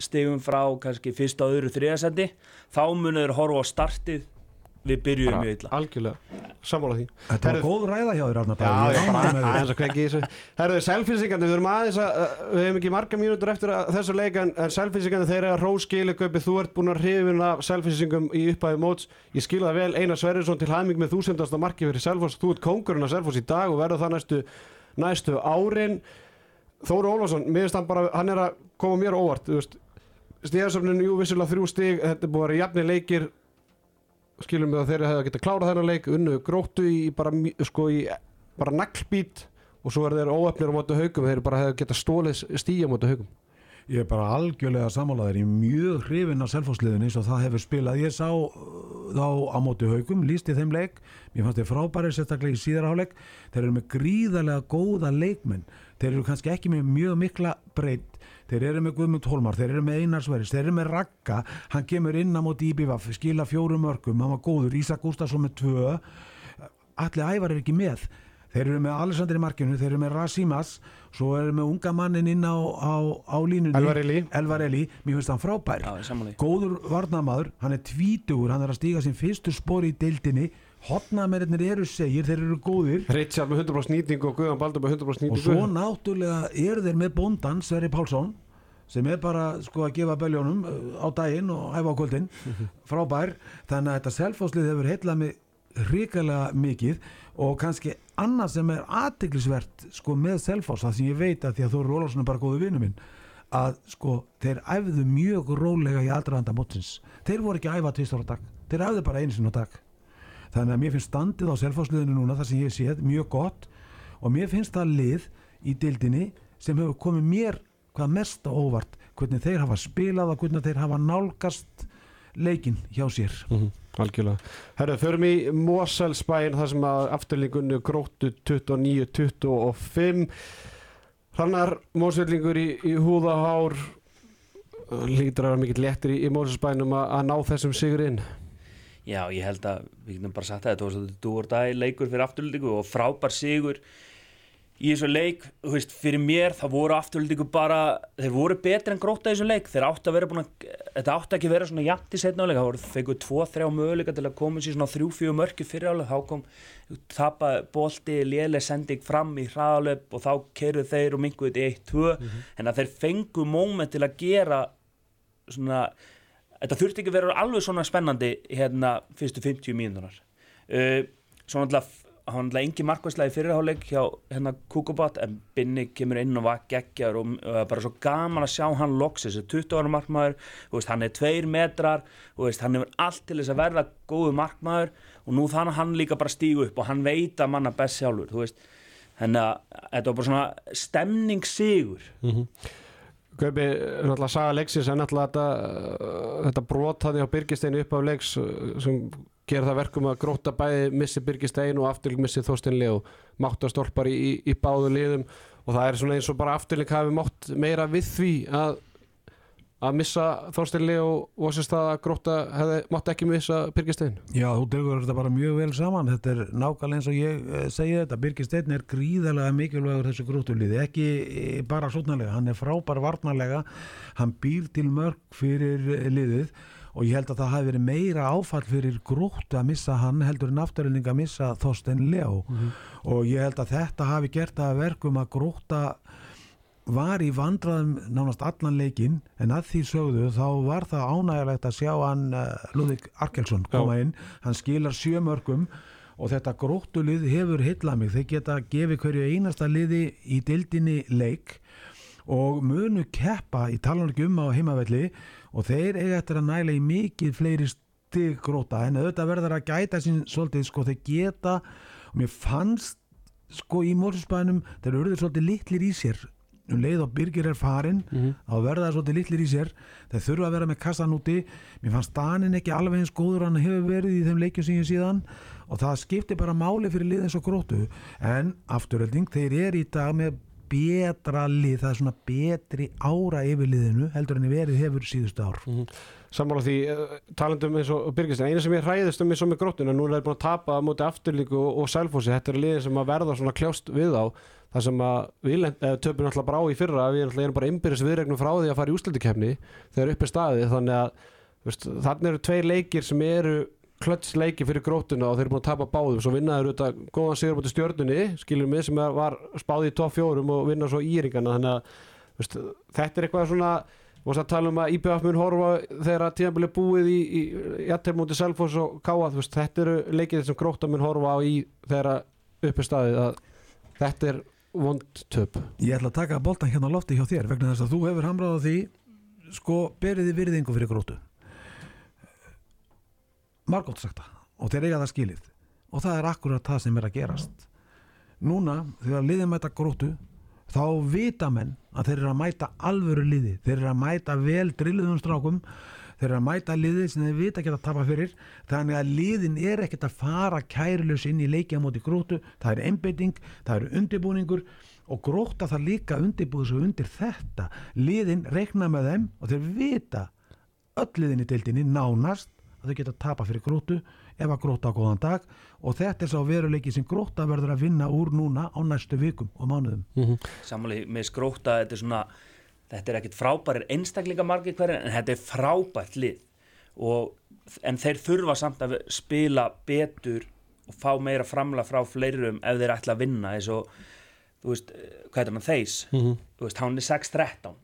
stigum frá kannski fyrsta, öðru, þriðasendi þá munur þeir horfa á startið við byrjuðum mjög illa. algjörlega, sammála því. Þetta var góð ræða hjá þér, Arnar Já, Bragi, ég ég bara ánægður með þig. aðeins að kveiki í þessu. Herðu, selfinsingandi, við erum aðeins að við hefum ekki marga mínútur eftir að þessu leik en, selfinsingandi, þeir eru að róskilu kaupi, þú ert búin að hrifin af selfinsingum í upphæði móts, ég skil það vel Einar Sverrisson til hæming með þúsundasta marki fyrir Selfoss, þú ert kóngurinn af Selfoss í dag og verður það næstu, næstu árin. Þóru finnst hann bara hann er að koma mér óvart, stíðasöfnin, jú, vissulega þrjú stíg þetta er búið að vera jafni leikir skilum við að þeir hefða getað klárað þennan leik unnu gróttu í bara sko bara naglbít og svo er þeir óöfnir á mótu haugum þeir bara hefða getað stólið stíja á mótu haugum Ég er bara algjörlega sammálaður, ég er mjög hrifinn af selfhásliðinni eins og það hefur spilað. Ég sá uh, þá á móti haugum, líst í þeim leik, mér fannst þið frábæri sérstaklega í síðarháleik. Þeir eru með gríðarlega góða leikmenn, þeir eru kannski ekki með mjög mikla breytt, þeir eru með Guðmund Holmar, þeir eru með Einarsveris, þeir eru með Ragga, hann kemur inn á móti IBVF, skila fjórum mörgum, hann var góður, Ísak Gustafsson með tvö, allir ævar er ekki með. Þeir eru með Alessandri Markinu, þeir eru með Rasimas, svo eru með unga mannin inn á, á, á línunni. Elvar Eli. Elvar Eli, mér finnst hann frábær. Já. Góður varnamaður, hann er tvítugur, hann er að stíga sin fyrstu spori í deildinni. Hotnamerinnir eru segir, þeir eru góðir. Richard með 100% nýtingu og Guðan Baldur með 100% Og nýtingu. Svo náttúrulega eru þeir með bóndan, Sverri Pálsson, sem er bara sko að gefa beljónum uh, á daginn og hæfa á kvöldin, frábær. Þannig að þetta selfháslið hefur heitlað mig hrikalega mikið og kannski annað sem er aðteglisvert sko með selfhás, það sem ég veit að því að Þóri Ólafsson er bara góðu vinnu minn að sko þeir æfðu mjög rólega í aðdraðanda mótsins. Þeir voru ekki að æfa tvistar á dag. Þeir æfðu bara sinni á dag þannig að mér finnst standið á selfhásliðinu núna það sem ég séð mjög gott. Og mér finnst það lið í dildinni sem hefur komið mér hvað mest óvart hvernig þeir hafa spilað og hvernig þeir hafa nálgast leikin hjá sér. Mhm, Algjörlega. Herru, förum í Moselsbæin þar sem að afturlingunni gróttu 29-25 Hrannar Mosvellingur í, í húðahár. Lítur að vera mikill léttir í, í Moselsbænum að, að ná þessum sigur inn Já, ég held að við getum bara sagt það, þetta var svolítið dúr dag leikur fyrir afturlíku og frábær sigur í þessu leik, þú veist, fyrir mér það voru afturlíku bara, þeir voru betri en gróta í þessu leik, þeir átti að vera búin að þetta átti ekki að vera svona jætt í setna áleik það voru fenguð tvo, þrjá möguleika til að koma sér svona þrjú, fjögur mörki fyrir áleik þá kom, tapa bolti léleg sending fram í hraðalöp og þá keruð þeir og minguð þetta í 1-2 en að þeir fengu móment til að gera svona þetta þurfti ekki að vera alveg svona spennandi hérna fyrstu 50 mínúnar uh, svo náttúrulega hann náttúrulega engi markværslega í fyrirháleik hjá hérna Kukubat en Binni kemur inn og var geggjar og uh, bara svo gaman að sjá hann loksis, þessi 20 ára markmaður veist, hann er tveir metrar veist, hann hefur allt til þess að verða góðu markmaður og nú þannig hann líka bara stígu upp og hann veit að manna best sjálfur þannig að þetta var bara svona stemningssigur Gaupi, náttúrulega saga leiksins en náttúrulega þetta, uh, þetta brot hann á Byrgisteinu upp á leiks uh, sem gera það verkum að gróta bæði missi Byrgistein og afturlík missi Þorsteinli og máttastólpar í, í, í báðu liðum. Og það er svona eins og bara afturlík hafi mátt meira við því að að missa Þorsteinli og að gróta hefði mátt ekki missa Byrgistein Já, þú tegur þetta bara mjög vel saman. Þetta er nákvæmlega eins og ég eh, segi þetta. Birgir Steinn er gríðarlega mikilvægur þessu grótuliði, ekki eh, bara sótnarlega, hann er frábær varnarlega. Hann býr til mörg fyrir eh, liðið. Og ég held að það hafi verið meira áfall fyrir grótt að missa hann heldur en afturlending að missa Þorstein Leo. Og ég held að þetta hafi gert að verkum að gróta var í vandraðum nánast allan leikinn en að því sögðu þá var það ánægilegt að sjá hann uh, Lúðvík Arkelsson koma inn. Hann skilar sjö mörgum og þetta gróttulið hefur hillað mig. Þeir geta gefið hverju einasta liði í dildinni leik og munu keppa í talanum á heimavelli og þeir eiga eftir að næla í mikið fleiri stig gróta. En auðvitað verður að gæta sín svolítið sko þeir geta og mér fannst sko í Mórsbænum þeir eru svolítið litlir í sér um leið og Birgir er farin þá verða það svolítið litlir í sér. Þeir þurfa að vera með kassan úti. Mér fannst Danin ekki alveg eins góður hann hefur verið í þeim leikjum sem ég síðan og það skiptir bara máli fyrir lið eins og grótu en afturölding, þeir eru í dag með betra lið, það er svona betri ára yfir liðinu heldur en verið hefur síðustu ár. Sammála því, uh, talandum eins og Byrgistein eina sem ég hræðist um eins og með gróttuna nú er búin að tapa á móti afturlíku og, og sælfósi þetta er liðin sem að verða svona kljást við á það sem að við eh, töpum alltaf brá í fyrra við erum bara innbyrðis viðregnum frá því að fara í úslutikefni þegar upp er staðið þannig að veist, þannig eru tveir leikir sem eru klötsleiki fyrir grótuna og þeir eru búin að tapa báðum. Svo vinnaður auðvitað góðan sigur mútið stjörnunni skiljum við sem var spáðið í topp fjórum og vinna svo íringana þannig að veist, þetta er eitthvað svona og það tala um að IBF mun horfa þegar tíðanbili búið í, í jættir mútið Selfoss og Káa veist, þetta eru leikið sem gróta mun horfa á í þegar upp er staðið að þetta er vond töp. Ég ætla að taka boltan hérna á lofti hjá þér vegna þess að þú hefur hamrað á því sko beriði virðingu fyrir grótu margótt sagt það og þeir eiga það skilið. Og það er akkurat það sem er að gerast. Núna þegar liðum þetta grótu þá vita menn að þeir eru að mæta alvöru liði, þeir eru að mæta vel drilluðum strákum, þeir eru að mæta liði sem þeir vita ekki að tapa fyrir. Þannig að liðin er ekkert að fara kærljus inn í leikja móti grótu það er einbeiting, það eru undirbúningur og gróta það líka undirbúið svo undir þetta, liðin reikna með þeim og þeir vita öll liðin í deildinni nánast að þau geta tapa fyrir grótu ef að gróta á góðan dag. Og þetta er sá veruleiki sem gróta verður að vinna úr núna á næstu vikum og mánuðum. Samanlega með skróta þetta er svona þetta er ekkit frábærir einstakleika margir hverja en þetta er frábært lið. Og, en þeir þurfa samt að spila betur og fá meira framla frá fleirum ef þeir ætla að vinna eins og þú veist, hvað er það þeis þú veist, hann er 6-13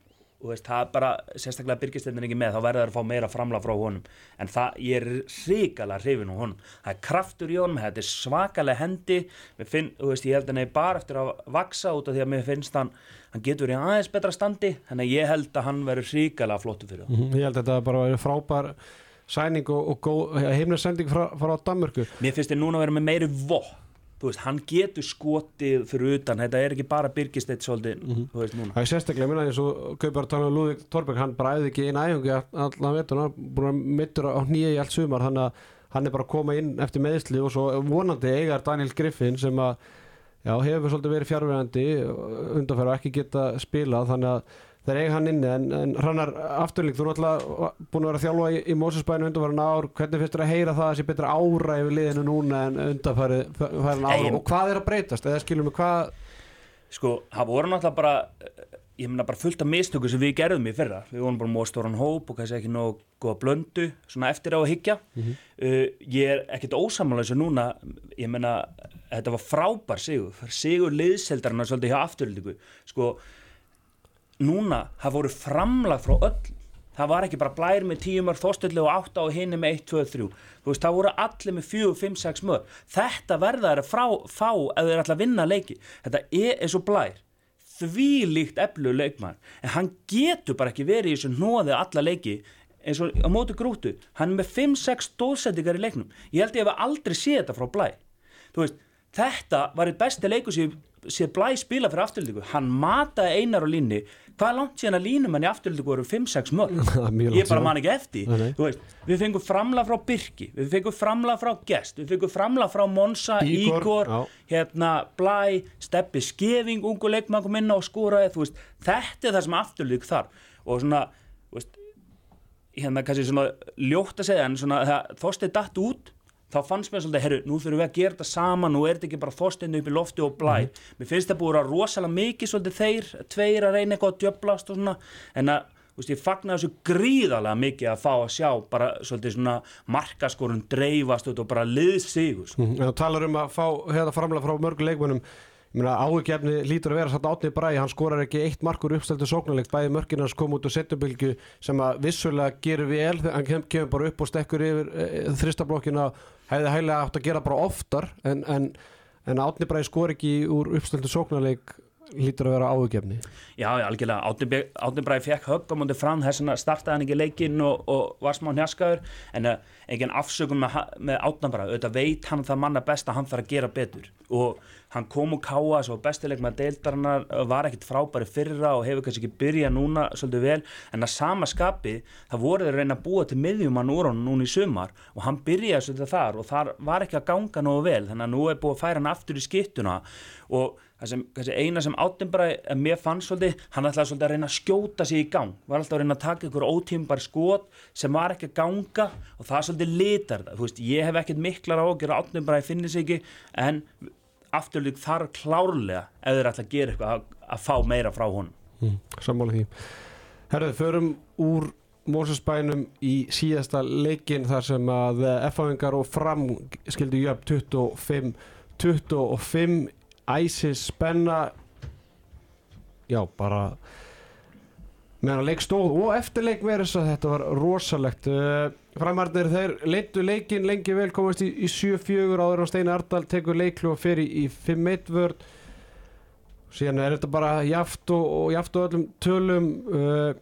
og veist, það er bara, sérstaklega byrgistendin ekki með þá verður það að fá meira framla frá honum. En það, ég er ríkala hrifin á honum. Það er kraftur í honum, þetta er svakalega hendi. Finn, veist, ég held að hann er bara eftir að vaksa út af því að mér finnst hann hann getur í aðeins betra standi þannig að ég held að hann verður ríkala flottu fyrir það. Mhm, Ég held að þetta bara verið frábær sæning og, og heimnarsending frá, frá Danmörku. Mér finnst þið núna að vera með meiri þú veist, hann getur skotið fyrir utan, þetta er ekki bara byrgisteitt svolítið, þú veist núna. Það er sérstaklega, minna eins og Kaupar tala um Lúðvík Torberg, hann bara æði ekki inn æfingi allan hann er búin að mittur á nýja í allt sumar, að hann er bara að koma inn eftir meðsli og svo vonandi eigar Daniel Griffin sem að já, hefur svolítið verið fjárverandi undanfæra og ekki geta spilað þannig að þeir eiga hann inni en, en hrannar afturlík, þú er alltaf búin að vera að þjálfa í, í Mósusbæðinu undanfæran ár. Hvernig finnst þér að heyra það að sé betra ára yfir liðinu núna en undanfæran ára og hvað er að breytast, eða skilum við hvað sko, það voru náttúrulega bara ég meina bara fullt af mistöku sem við gerðum í fyrra. Við vorum bara móð stóran hóp og kannski ekki nóg góða blöndu, svona eftir á að higgja uh, ég er ekkit ósamála þessu núna, ég meina þetta var frábær sigur. Sigur liðseldarna svolítið hjá afturlíku sko, núna það voru framlag frá öll. Það var ekki bara blær með tíumar þóstillu og átta og hinni með 1, 2, 3 þú veist, það voru allir með 4, 5, 6 mör þetta verða þeirra frá, fá ef þeir ætla að vinna leiki. Þetta er eins og blær. Því líkt eflu leikmann en hann getur bara ekki verið í þessu nóði alla leiki eins og á móti grútu hann er með 5-6 stóðsendingar í leiknum. Ég held ég hef aldrei séð þetta frá blæ þú veist, þetta var eitt besti leiku sem séð blæ spila fyrir afturlíku hann mataði einar á línni hvað er langt síðan að línum hann í afturlíku voru 5-6 mörg ég bara man ekki eftir. Veist, við fengum framla frá Birki við fengum framla frá Gest við fengum framla frá Monsa, Ígor, hérna Blæ, Steppi Skeving ungu leikmann kom inn á veist, þetta er það sem afturlík þar og svona veist, hérna kannski svona ljótt að segja en svona það þóstið datt út þá fannst mér svolítið, herru, nú þurfum við að gera þetta saman nú er þetta ekki bara þóstinu upp í lofti og blæ. Mér finnst það búið að rosalega mikið svolítið þeir, tveir að reyna eitthvað að djöblast og svona, en að þú veist, ég fagnar þessu gríðarlega mikið að fá að sjá bara svolítið svona markaskorun dreifast og bara liðsigur. Sko. En þú talar um að fá hérna framlega frá mörgu meina áhugjefni lítur að vera satt átni bræði, hann skorar ekki eitt markur uppstæltu sóknarleikt, bæði mörkin hans kom út úr setjubylgu sem að vissulega gerir vel, hann kem, kemur bara upp og stekkur yfir e, þristablokkina, hefði hægilega átt að gera bara oftar en, en, en átni bræði skor ekki úr uppstæltu sóknarleik lítur að vera áhugjefni. Já, já, algjörlega, Átni Bræði fekk högg á mútið fram, þess vegna startaði hann ekki leikinn og, og var smá hnjaskaður. En uh, engin afsökun með, með Átni Bræði, auðvitað veit hann það manna best að hann þarf að gera betur. Og hann kom og káa svo bestileik með deildarinnar var ekkit frábæri fyrra og hefur kannski ekki byrjað núna svolítið vel. En að sama skapi það voru þeir að reyna að búa til miðjumann úr hann núna í sumar og hann byrjaði svolítið þar og þar sem, eina sem Áttinbræði að mér fann svolítið, hann ætlaði svolítið að reyna að skjóta sig í gang, var alltaf að reyna að taka ykkur ótímbar skot sem var ekki að ganga og það svolítið litar það, veist, ég hef ekkert miklar ágjör að Áttinbræði finnir sig ekki, en afturlík þar klárlega ef þeir ætla að gera eitthvað að, að fá meira frá honum. Mm, sammála því. Herðu, förum úr Mósusbænum í síðasta leikin þar sem að F-áingar og fram skildu jöfn 25 25 æsis spenna já, bara meðan að leik stóð og eftir leik verið þess að þetta var rosalegt. Uh, framarnir þeir leittu leikin lengi vel komast í, í 7-4 áður á Steini Ardal tekur leiklu og fer í, í 5-1 vörð síðan er þetta bara jaft og, og jaft og öllum tölum. Uh,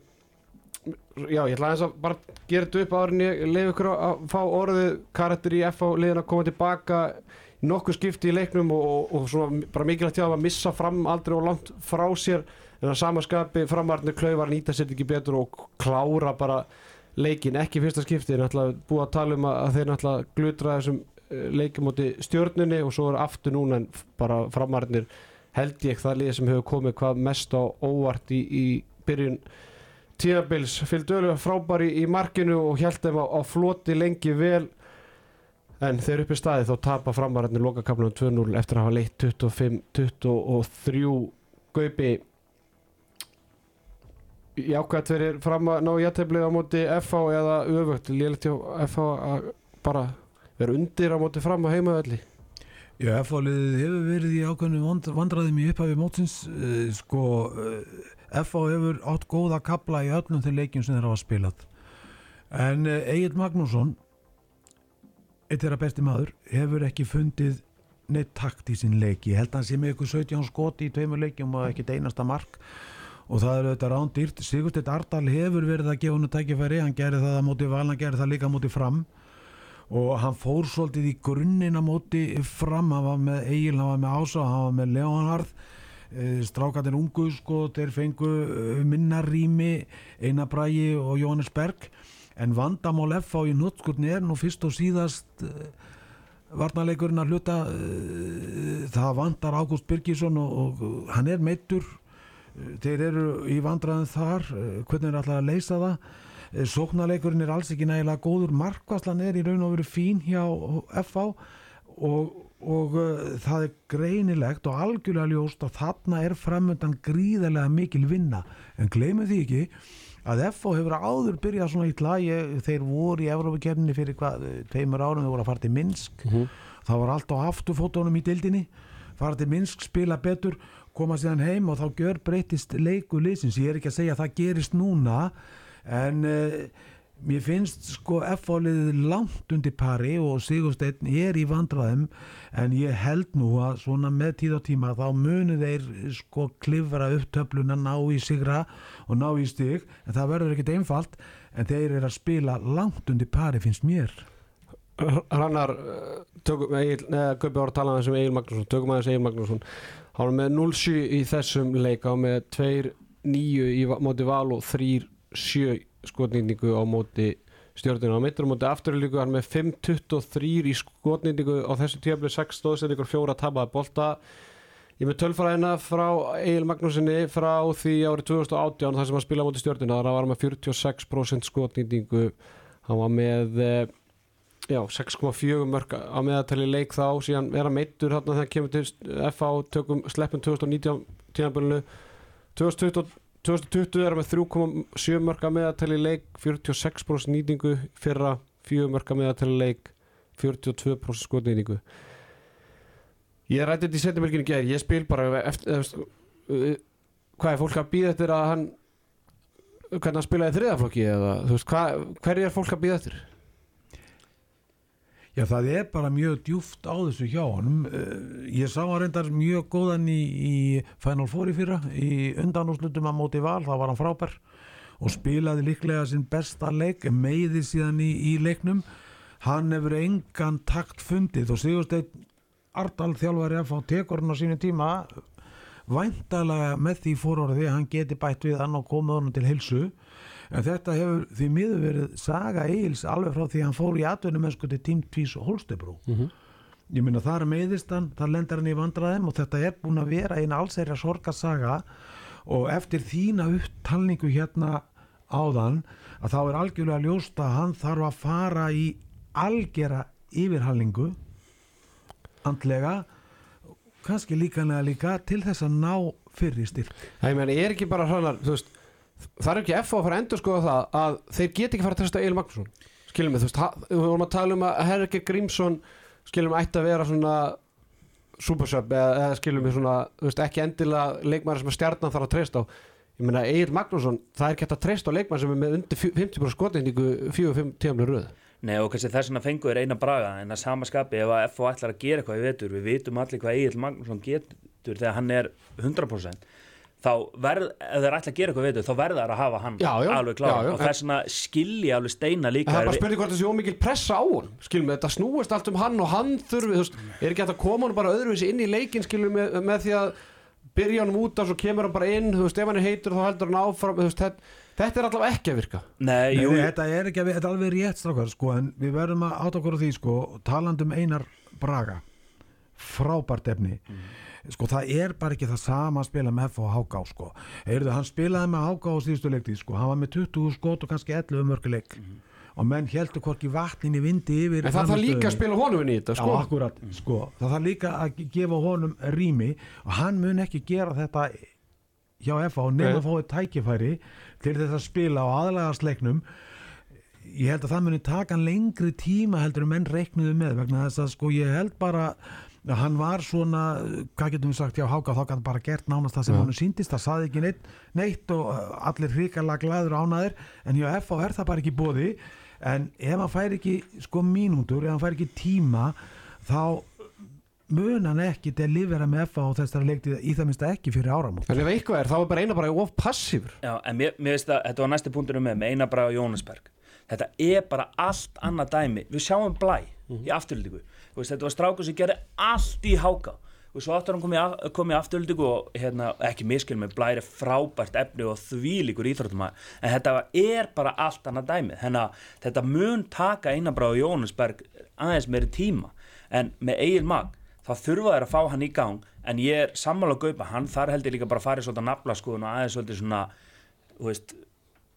já, ég ætla aðeins að bara gera þetta upp árin ég leif ykkur að fá orðið. Karakter í FH liðin að koma tilbaka nokkuð skipti í leiknum og, og, og bara mikilvægt hjá að missa fram aldrei og langt frá sér. En að samaskapi framarnir klauvar nýta sér ekki betur og klára bara leikin, ekki fyrsta skipti en ætla búið að tala um að, þeir ætla glutra þessum eh, leikum móti stjörnunni og svo er aftur núna en bara framarnir held ég það lið sem hefur komið hvað mest á óvart í, í byrjun tíðabils fylgdu ölu frábæri í markinu og held þeim á, á floti lengi vel en þeir upp í staði þá tapa framararnir lokakaflunum 2-0 eftir að hafa leitt 25-23 Gaupi. Jákvæmt fyrir fram að ná jætteflið á móti FH eða öfugt. Lélitt hjá FH að bara vera undir á móti fram að heimaðalli Já, FH-liðið hefur verið í ákveðinu vand, vandræðum í upphafi mótsins uh, sko, FH hefur átt góða kapla í öllum þeir leikjum sem þeir hafa spilað. En uh, Egil Magnússon eitt þeirra besti maður hefur ekki fundið neitt takt í sín leiki, held að hann sé með ykkur 17 skoti í tveimur leikjum og ekkit einasta mark. Og það er auðvitað rándýrt. Sigursteinn Ardal hefur verið að gefa hennu tækifæri. Hann gerði það á móti val, hann gerði það líka á móti fram. Og hann fór svolítið í grunninn á móti fram, hann var með Egil, hann var með Ása, hann var með Leonhard. Strákatir ungu sko, þeir fengu minna rými Einar Brægi og Jóhannes Berg en vandamál F á í nottskurni er nú fyrst og síðast varnarleikurinn að hluta það vandar Ágúst Birgisson og, og hann er meittur þeir eru í vandraðin þar. Hvernig er alltaf að leysa það? Sóknarleikurinn er alls ekki nægilega góður. Markvaslan er í raun og veru fín hjá FH og, og það er greinilegt og algjörlega ljóst að þarna er framöndan gríðarlega mikil vinna. En gleymið því ekki að FH hefur áður byrjað svona í lagi þeir voru í Evrópakefninni fyrir hvað, tveimur árum þeir voru að fara til Minsk mm -hmm. það var allt á afturfótónum í dildinni fara til Minsk, spila betur koma síðan heim og þá gjör breytist leiku liðsins, ég er ekki að segja að það gerist núna en uh, mér finnst sko F-fáliðið langt undir pari og Sigursteinn er í vandraðum en ég held nú að svona með tíð og tíma þá munu þeir sko klifra upp töfluna, ná í sigra og ná í stig en það verður ekkit einfalt en þeir eru að spila langt undir pari finnst mér. Rannar tökum, Egil, neða Gaupi var að tala um þessum Egil Magnússon, tökum aðeins Egil Magnússon. Hann var með 0-7 í þessum leik á með 2-9 í móti val og 3-7 skotnýtingu á móti stjórnuna á mittur á móti afturlíku hann með 5-23 í skotnýtingu. Á þessu tíafli 6 stóðsendingur 4 tapaði bolta. Ég með tölfræðina frá Egil Magnúsinni frá því árið 2018 þar sem hann spilaði á móti stjórnuna þar var hann með 46% skotnýtingu. Hann var með já, 6,4 mörg á meðatali leik þá. Síðan vera meittur hérna þegar kemur til FA tökum sleppum 2019 tímabölinu 2020, 2020 er með 3,7 mörg á meðatali leik 46% nýtingu fyrra 4 mörg á meðatali leik 42% skotnýtingu. Ég rætti þetta í setjumölkinu gerð ég spil bara eftir, eftir, hvað er fólk að býða eftir að hann hvernig hann spilaði þriðaflokki eða þú veist, hvað, hverju er fólk að býða eftir Já, það er bara mjög djúft á þessu hjá honum. Ég sá hann reyndar mjög góðan í, í Final Four í fyrra, í undanúslutum að móti val, þá var hann frábær og spilaði líklega sinn besta leik, meiði síðan í, í leiknum. Hann hefur engan takt fundið og Sigursteinn Ardal þjálfari að fá tekorinn á sínu tíma væntalega með því fórorði að hann geti bætt við hann og komið honum til hilsu en þetta hefur því miður verið saga Eils alveg frá því að hann fór í atvinnum mennsku til tím Tvís og Holstebrú mm -hmm. ég minna þar meðist hann þar lendar hann í vandraðum og þetta er búin að vera eina allsæri að sorga saga og eftir þína upptalningu hérna áðan að þá er algjörlega ljóst að hann þarf að fara í algjera yfirhalningu andlega kannski líkanlega líka til þess að ná fyrir styrk Það er ekki bara hrannar veist, það er ekki F að fara að endur skoða það að þeir get ekki fara að treysta Egil Magnússon. Skilum við, þú veist, við vorum að tala um að Herger Grímsson skilum við ætti að vera svona supersub eða, eða skilum við svona, þú veist, ekki endilega leikmæri sem að stjarnan þarf að treysta á. Ég meina Egil Magnússon, það er hægt að treysta á leikmæri sem er með undir 50% skotendingu 4-5 tíamlega röð. Nei og kannski þess að fengu er eina braga en að sama skapi ef að FO ætlar að gera eitthvað við vitum allir hvað Egil Magnússon getur þegar hann er 100% þá verð, ef þeir ætla að gera eitthvað við þetta þá verða þær að hafa hann Já, já, alveg já, og þess vegna skilji alveg steina líka. En það er bara við- spurning hvort þessi ómikil pressa á hún skilum við, þetta snúist allt um hann og hann þurfi, þú veist, er ekki hægt að koma hann bara öðruvísi inn í leikin skilum með, með því að byrja hann út og svo kemur hann bara inn þú veist, ef hann er heitur þá heldur hann áfram veist, þetta, þetta er allavega ekki að virka. Nei, nei, þetta er ekki að, þetta er alveg rétt strákar sko, sko, um það er bara ekki það sama að spila með F og HK sko, heyrðu hann spilaði með HK á síðustu leiktið sko, hann var með 20 skot og kannski 11 mörguleik og menn heldur hvorki vatnin í vindi yfir en það þarf líka að spila honum inn í þetta Já, sko. akkurat, sko, það þarf líka að ge- gefa honum rými. Og hann mun ekki gera þetta hjá FH nema Nei. að fáið tækifæri til þess að spila á aðlægarsleiknum ég held að það muni taka lengri tíma heldur en menn reiknuðu með vegna þess að sko ég held bara hann var svona, hvað getum við sagt hjá Háka þá gæti bara gert nánast það sem Já. hann síndist það saði ekki neitt, neitt og uh, allir hrikalega glæður ánaðir en hjá FH er það bara ekki bóði en ef hann fær ekki sko mínútur ef hann fær ekki tíma þá mun hann ekki til að lifera með FH og þessari leiktið í það minnst ekki fyrir áramót. En ef eitthvað er, þá er bara eina bara of passífur. Já, en mér, mér veist að þetta var næsti punktunum með með Einar Braga og Jónasberg þetta er bara allt annað dæmi. Við sjáum blæ í afturlíku veist, þetta var strákur sem gerði allt í háka og svo áttur hann komið, af, komið afturlíku og hérna, ekki miskil með blæri frábært efni og þvílíkur íþróttum en þetta er bara allt annað dæmi þannig að þetta mun taka Einar Braga og Jónasberg aðeins meiri tíma. En með eigin mag þá þurfa þær að fá hann í gang en ég er sammála að gaupa, hann þar heldur líka bara að fara í svona nafla skoðun og aðeins svona þú veist,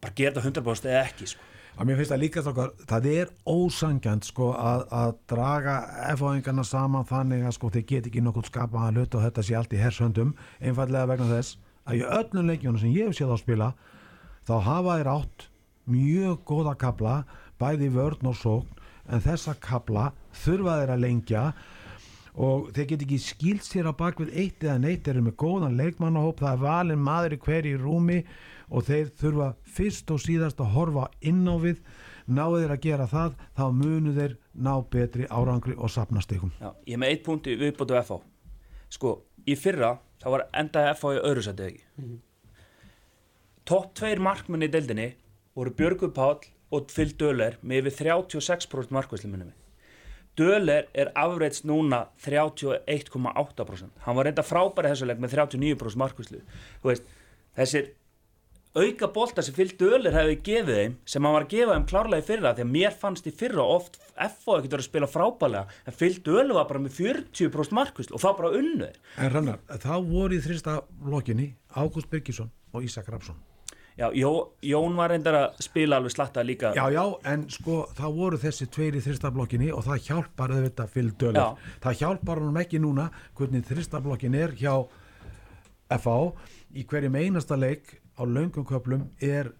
bara gera þetta 100% eða ekki sko. Að mér finnst það líka þokkar, það er ósangjant sko að, að draga F-áðingarna saman þannig að sko þeir get ekki nokkuð skapaðan hlut og þetta sé allt í hersöndum einfallega vegna þess að í öllum leikjónu sem ég hef séð á spila þá hafa þeir átt mjög góða kabla bæði vörn og sókn en þessa kabla þurfa þeir að lengja og þeir get ekki skýlt sér á bakvið eitt eða neitt, þeir eru með góðan leikmannahóp það er valin maður í hverju rúmi og þeir þurfa fyrst og síðast að horfa inn á við náðu þeir að gera það, þá munu þeir ná betri árangri og sapna stegum Já, ég er með eitt punkt í viðbótu FH sko, í fyrra þá var endaði FH í öðru sætið ekki? Topp tveir markmenn í deildinni voru Björgur Páll og Phil Döler með yfir 36% markvæsli minni mig Döler er afreits núna 31,8% hann var reynda frábæri þessu leik með 39% markvæslu veist, þessir auka bolta sem Phil Döler hefði gefið þeim sem hann var að gefa þeim klárlega í fyrra því að mér fannst í fyrra oft FO ekkert að spila frábælega en Phil Döler var bara með 40% markvæslu og þá bara unnu En Rannar, þá voru í þrista lokinni Ágúst Birgisson og Ísak Rapsson Já, Jó, Jón var reyndar að spila alveg slatta líka Já, já, en sko þá voru þessi tveir í þristablokkinni og það hjálpar auðvitað Phil Döler. Já. Það hjálpar honum ekki núna hvernig þristablokkin er hjá FA í hverjum einasta leik á löngum köplum er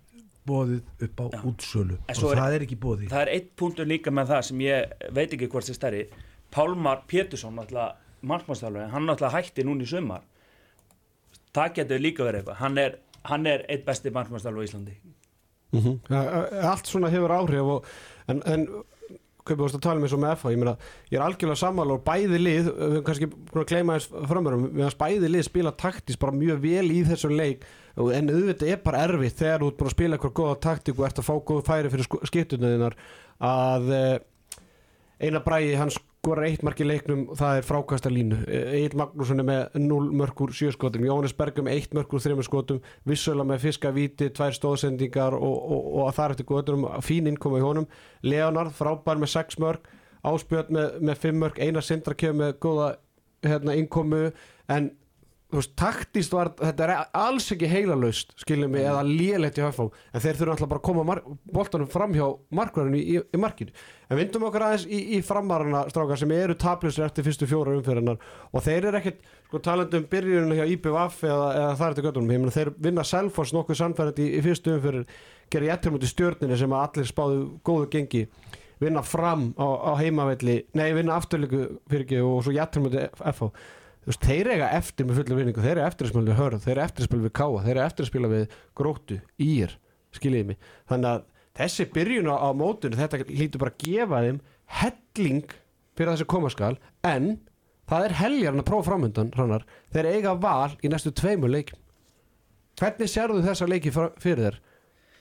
bóðið upp á útsölu. En og er- það er ekki bóðið. Það er eitt punktur líka með það sem ég veit ekki hvort þið stærri. Pálmar Pétursson náttúrulega markmannstálfur hann náttúrulega hætti núna í sumar. Það getur líka verið eitthvað. Hann er, hann er eitt besti markmannstálfur í Íslandi. Mm allt svona hefur áhrif og, en, en hvað búist að tala um eins og með FH ég, meina, ég er algjörlega sammála og bæði lið við höfum kannski búin að gleyma þess framörum við hans bæði lið spila taktist bara mjög vel í þessu leik en auðvitað er bara erfitt þegar þú ert búin að spila eitthvað góða taktík og ert að fá góð færi fyrir skiptunaðinnar að eh, Einar Bræði hann skorar eitt mark í leiknum það er frákasta línu. Egil Magnússon er með 0 mörkur 7 skotum, Jóhannes Bergum 1 mörkur 3 skotum, Vissulega með fiskavíti tvær stóðsendingar og, og, og að það er eftir góðurum, fín innkoma í honum. Leonard frábær með 6 mörk Ásbjörn með, með 5 mörk Einar Sindrakjöf með góða hérna, innkomu en þú veist, taktist var, þetta er alls ekki heilalaust, skiljum mig, eða lélegt í höfum, en þeir þurfa alltaf bara að koma boltanum fram hjá markverðinu í, í markinu, en vindum okkur aðeins í, í framarana strákar sem eru taplisir eftir fyrstu fjóra umfyrirnar og þeir eru ekkert, sko talandi um byrjuninu hjá IPVF eða, eða þar eftir göttunum, ég meina þeir vinna Selfoss nokkuð sannfærandi í, í fyrstu umfyrir gera í ettir múti stjórninu sem að allir spáðu góðu gengi vinna fram á, á heimavelli nei, vinna afturleiku fyrir ekki og svo jættur múti FH veist, þeir eiga eftir með fullu vinningu, þeir eru eftir að spila við hörð, þeir eru eftir að spila við káa, þeir eru eftir að spila við gróttu, ír, skiljiði mig. Þannig að þessi byrjun á, mótinu þetta lítur bara að gefa þeim helling fyrir þessi komaskal en það er heljarn að prófa framöndan hrannar, þeir eiga val í næstu tveimur leikum hvernig sérðu þessa leiki fyrir þér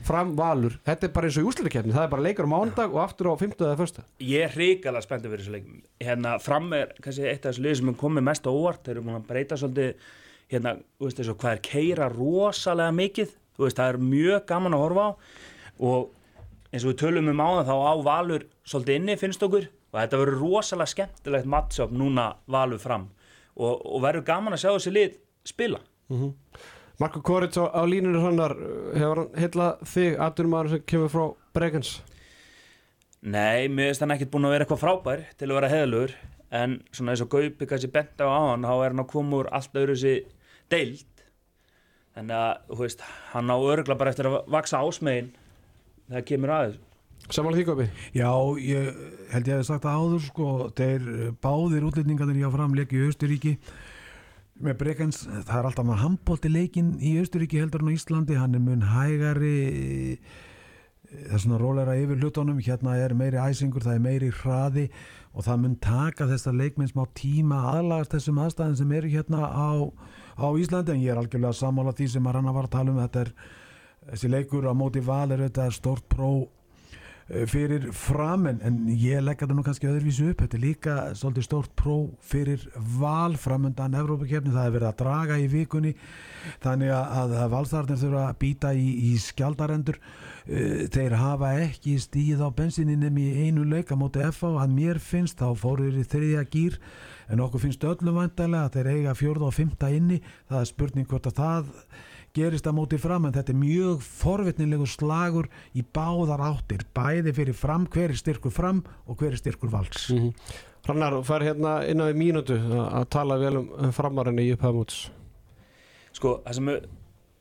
fram valur, þetta er bara eins og í úsliðakefni það er bara leikur á mándag og aftur á 50 eða fyrsta Ég er hrikalega spenntur fyrir þessu leikum hérna fram er kannski eitt af þessu liði sem er komið mest á óvart. Þeir eru múin að breyta svolítið. Hérna, veist þessu hvað er keira rosalega mikið, veist það er mjög gaman að horfa á. Og eins og við tölum um áðan þá á Valur svolítið inni finnst okkur. Og þetta verður rosalega skemmtilegt matchup núna Valur fram. Og, og verður gaman að sjá þessi lið spila Marko Korits á, á línunni hannar hefur hann heillað þig, aðdurumæður sem kemur frá Bregans Nei, mér finnst hann ekkert búin að vera eitthvað frábær til að vera heðalur en svona eins og Gaupi kannski bent á hann þá er hann að koma úr allt öðru sér deild. Þannig að, þú veist, hann á örgla bara eftir að vaksa ásmegin þegar kemur aðeins Samanlega því Gópi Já, ég held ég að sagt það áður sko, þeir eh, báðir útlendingarnir hjá framleik í Austuríki með Brekans, það er alltaf maður handbólti leikin í Austuríki heldur hann á Íslandi hann er mun hægari það er svona rólera yfir hlutunum hérna er meiri æsingur, það er meiri hraði og það mun taka þessar leikminn smá tíma að aðlagast þessum aðstæðin sem eru hérna á, á Íslandi en ég er algjörlega sammála því sem að ranna var að tala um þetta er þessi leikur á móti val er þetta stort pró eh, fyrir fram en, ég legg þetta nú kannski öðruvísu upp. Þetta er líka svolítið stórt pró fyrir val framöndan Evrópakefni það er verið að draga í vikunni þannig að, valstarnir þurfa að býta í, í skjaldarendur. Uh, þeir hafa ekki stíð á bensininum í einu leik á móti FA að mér finnst þá fóruður í þriðja gýr en okkur finnst öllum vantarlega að þeir eiga fjórða og fymta inni. Það er spurning hvort að það gerist að móti fram en þetta er mjög forvitnilegu slagur í báðar áttir bæði fyrir fram, hver er styrkur fram og hver er styrkur vals mm -hmm. Hrannar, fær hérna innan við mínútu að, að tala vel um framarinni í upphafmúts Sko, það sem er-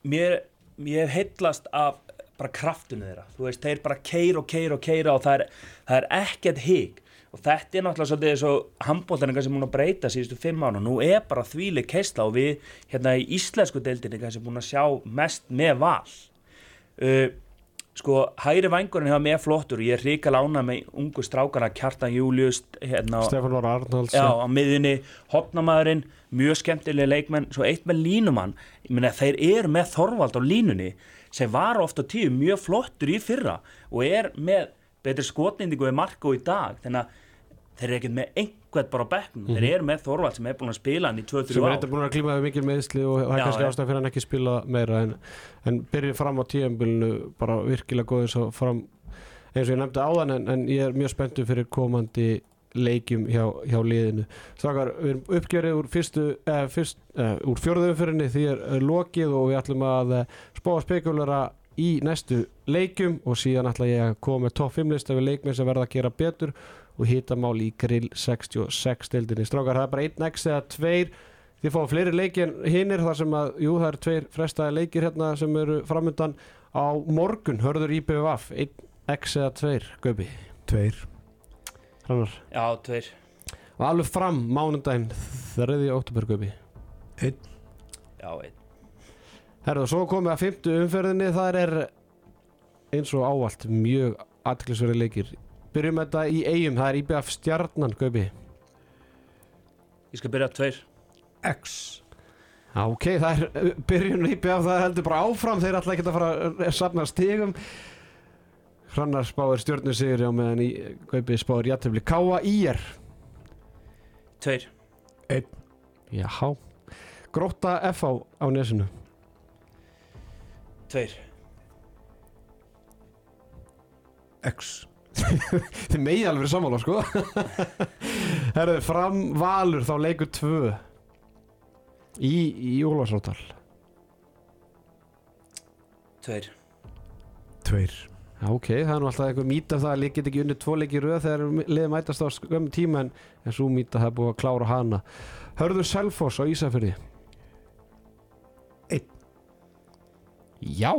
mér, mér heitlast af bara kraftinu þeirra, þú veist, þeir bara keira og keira og keira og það er, það er ekkert hík og þetta er náttúrulega svolítið eins og handbóltaningar sem múin að breyta síðustu fimm ára, nú er bara þvíli keisla og við hérna í íslensku deildinni kannski búin að sjá mest með val. Uh, sko, hæri vængurinn hefur með flottur. Og ég er ríka lána með ungu strákana Kjartan Július hérna, Stefán Var Arnalds Já, á miðjunni, hopnamaðurinn mjög skemmtilega leikmenn svo eitt með línumann, meina þeir eru með Þorvald á línunni sem var ofta tíu mjög flottur í fyrra og er með betri skotnindingu við Marko í dag, þannig að þeir eru ekkert með einhvern bara á bekknum. Þeir eru með Þorvald sem er búin að spila hann í 2-3 sem er ár. eitthvað búin að klíma við mikil meðsli og það er kannski já. ástæð fyrir hann ekki spila meira en, en byrja fram á tíðanbylunu bara virkilega góð eins og fram eins og ég nefndi áðan en, en ég er mjög spenntur fyrir komandi leikjum hjá, hjá liðinu. Strákar, við erum uppgjörið úr fyrstu eh, fyrst, eh, úr fjórðu umfyrinni því er eh, lokið og við ætlum að eh, spá að spekulara í næstu leikjum og síðan ætla ég að koma með topp 5 lista við leikmið sem verða að gera betur og hita mál í grill 66 deildinni. Strákar, það er bara 1x eða 2 Þið fáum fleiri leiki en hinnir þar sem að, jú, það eru tveir frestaði leikir hérna sem eru framöndan á morgun, hörður IPVF 1x eða 2, Gaupi? Tveir. Hrannar. Já, tveir. Og alveg fram mánundaginn 3. oktober, Gaupi? Já, einn. Herðu, svo komið að fymtu umferðinni. Þar er eins og áallt mjög aðklisverði leikir Byrjum þetta í eigum, það er IPF stjarnan, Gaupi Ég skal byrja tveir X Já, ok, það er uh, byrjun IPF, það heldur bara áfram, þeir ætla ekki að fara að safna stigum. Hrannar spáir stjórnum sigur á meðan í Gaupi spáir jættefli. Káa Ír. Tveir Jáhá. Grótta FH á nesinu. Tveir X Þið megi alveg verið sammála, sko. Herðu, fram valur þá leikur tvö í, í Ólafsróttal. Tveir tveir Já, ok, það er nú alltaf einhver mýta af það að get ekki unni tvo leiki í röð þegar liðið mætast á skömmu tíma en, en svo mýta það er búið að klára hana. Hörður Selfoss á Ísafyrði? Einn. Já,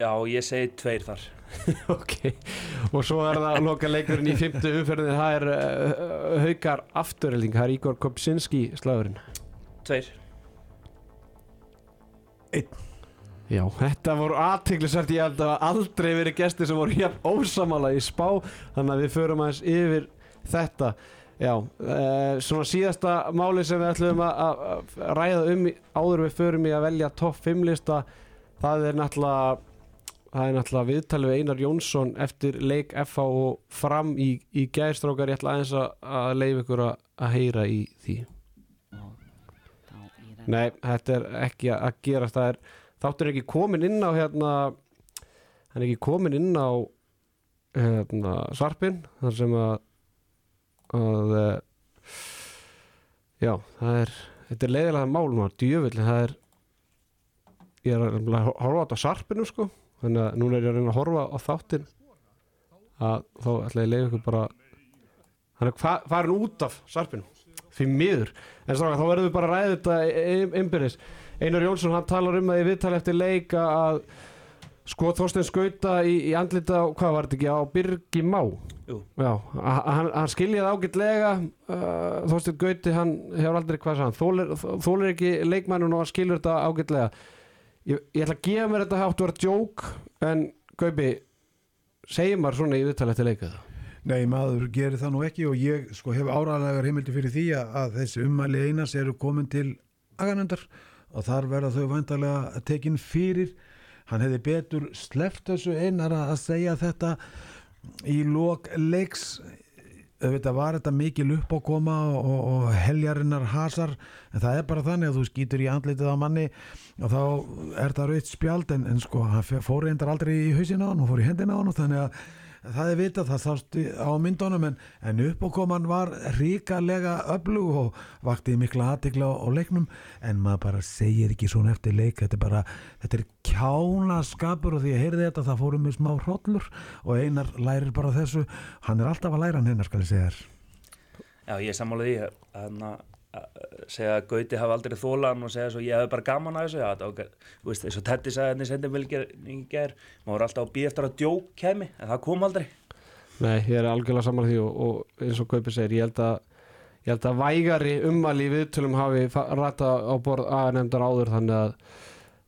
Já, ég segi tveir þar ok. Og svo er það loka leikurinn í fymtu umferðin, það er uh, haukar afturhelding, það er Ígor Kopsinski slagurinn. Tveir Já, þetta voru aðteglisvært, ég held að aldrei verið gestir sem voru jafn ósamala í spá, þannig að við förum aðeins yfir þetta. Já, uh, svona síðasta máli sem við ætlum að, ræða um áður við förum í að velja topp 5 lista það er náttúrulega það er náttúrulega viðtalið við Einar Jónsson eftir leik FH og fram í, í gærstrókar ég ætla aðeins að, að leifa ykkur að, að heyra í því. Nei, þetta er ekki að gerast. Það er, þáttur ekki komin inn á hérna hann er ekki komin inn á hérna, sarpin þar sem að að já, það er þetta er leiðilega mál maður, djöfull. Það er ég er að að horfa á þetta á sarpinu sko þannig að núna er ég að reyna að horfa á þáttin að þá ætla ég að leiða ykkur bara hann er fa- farin út af sarpinu. Því miður. En stráka, þá verðum við bara að ræða þetta einbyrðis Einar Jónsson hann talar um það í viðtali eftir leika að sko Þorstein skauta í, í andlita á, hvað var þetta ekki, á Birgi Má. Já, hann, hann skiljaði ágætlega. Uh, Þorstein Gauti hann hefur aldrei hvað sann þólir, ekki leikmannun og hann skilur þetta ágætlega ég, ég ætla að gefa mér þetta hátt að vera djók en Gaupi segir maður svona í viðtali eftir leika Nei, maður gerir það nú ekki og ég sko hef áræðlegar heimildi fyrir því að þessi ummæli einas eru komin til aganendar og þar verða þau vantarlega tekin fyrir. Hann hefði betur sleft þessu einar að segja þetta í lok leiks auðvitað var þetta mikil upp á koma og, og heljarinnar hasar en það er bara þannig að þú skýtur í andlitið á manni og þá er það rauðt spjald en, en sko hann fór reyndar aldrei í hausina á hann og fór í hendina á hann þannig að það er vitað, það sást í- á myndunum en, en uppákoman var ríkalega öflug og vakti mikla aðtikla á, á leiknum en maður bara segir ekki svona eftir leik þetta er bara, þetta er kjánaskapur og því að heyrði þetta það fórum með smá hrollur og einar lærir bara þessu, hann er alltaf að læra hann hennar skal ég segja þér. Já, ég er sammála því að, að segja að Gauti hafi aldrei þólan og segja svo ég hefði bara gaman að þessu. Já, þetta, ok, þú veist, eins og Teddy sagði henni sendið vel í ger, maður var alltaf að býja eftir að djók kemi, en það kom aldrei. Nei, ég er algjörlega saman því og, og eins og Gaupi segir, ég held að ég held að vægari ummæli í viðtölum hafi ratað á borð aðenemdar áður þannig að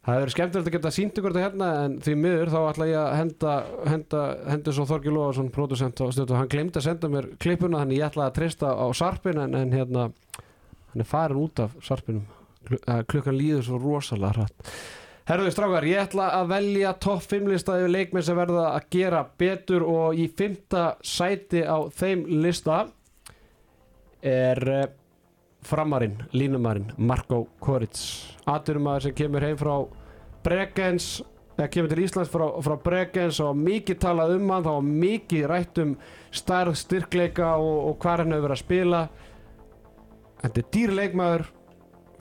það hefur skemmtilegt að geta sínt ykkur þetta hérna en því miður þá ætla ég að henda henda, henda svo Þorgi Lóðarsson á stötu, hann glemdi að senda mér klippuna þannig ég ætla að treysta á sarpin en, en hérna, hann er farin út af sarpinum, Klu, klukkan líður svo rosalega hratt. Herðu strákar, ég ætla að velja topp 5 lista yfir leikmenn sem verða að gera betur og í fymta sæti á þeim lista er eh, framarinn, línumarinn Marko Koric. Aturumæður sem kemur heim frá Bregenz eða kemur til Íslands frá, frá Bregenz og mikið talað um hann þá mikið rætt um starð, styrkleika og, og hvað hann hefur verið að spila þetta er dýr leikmaður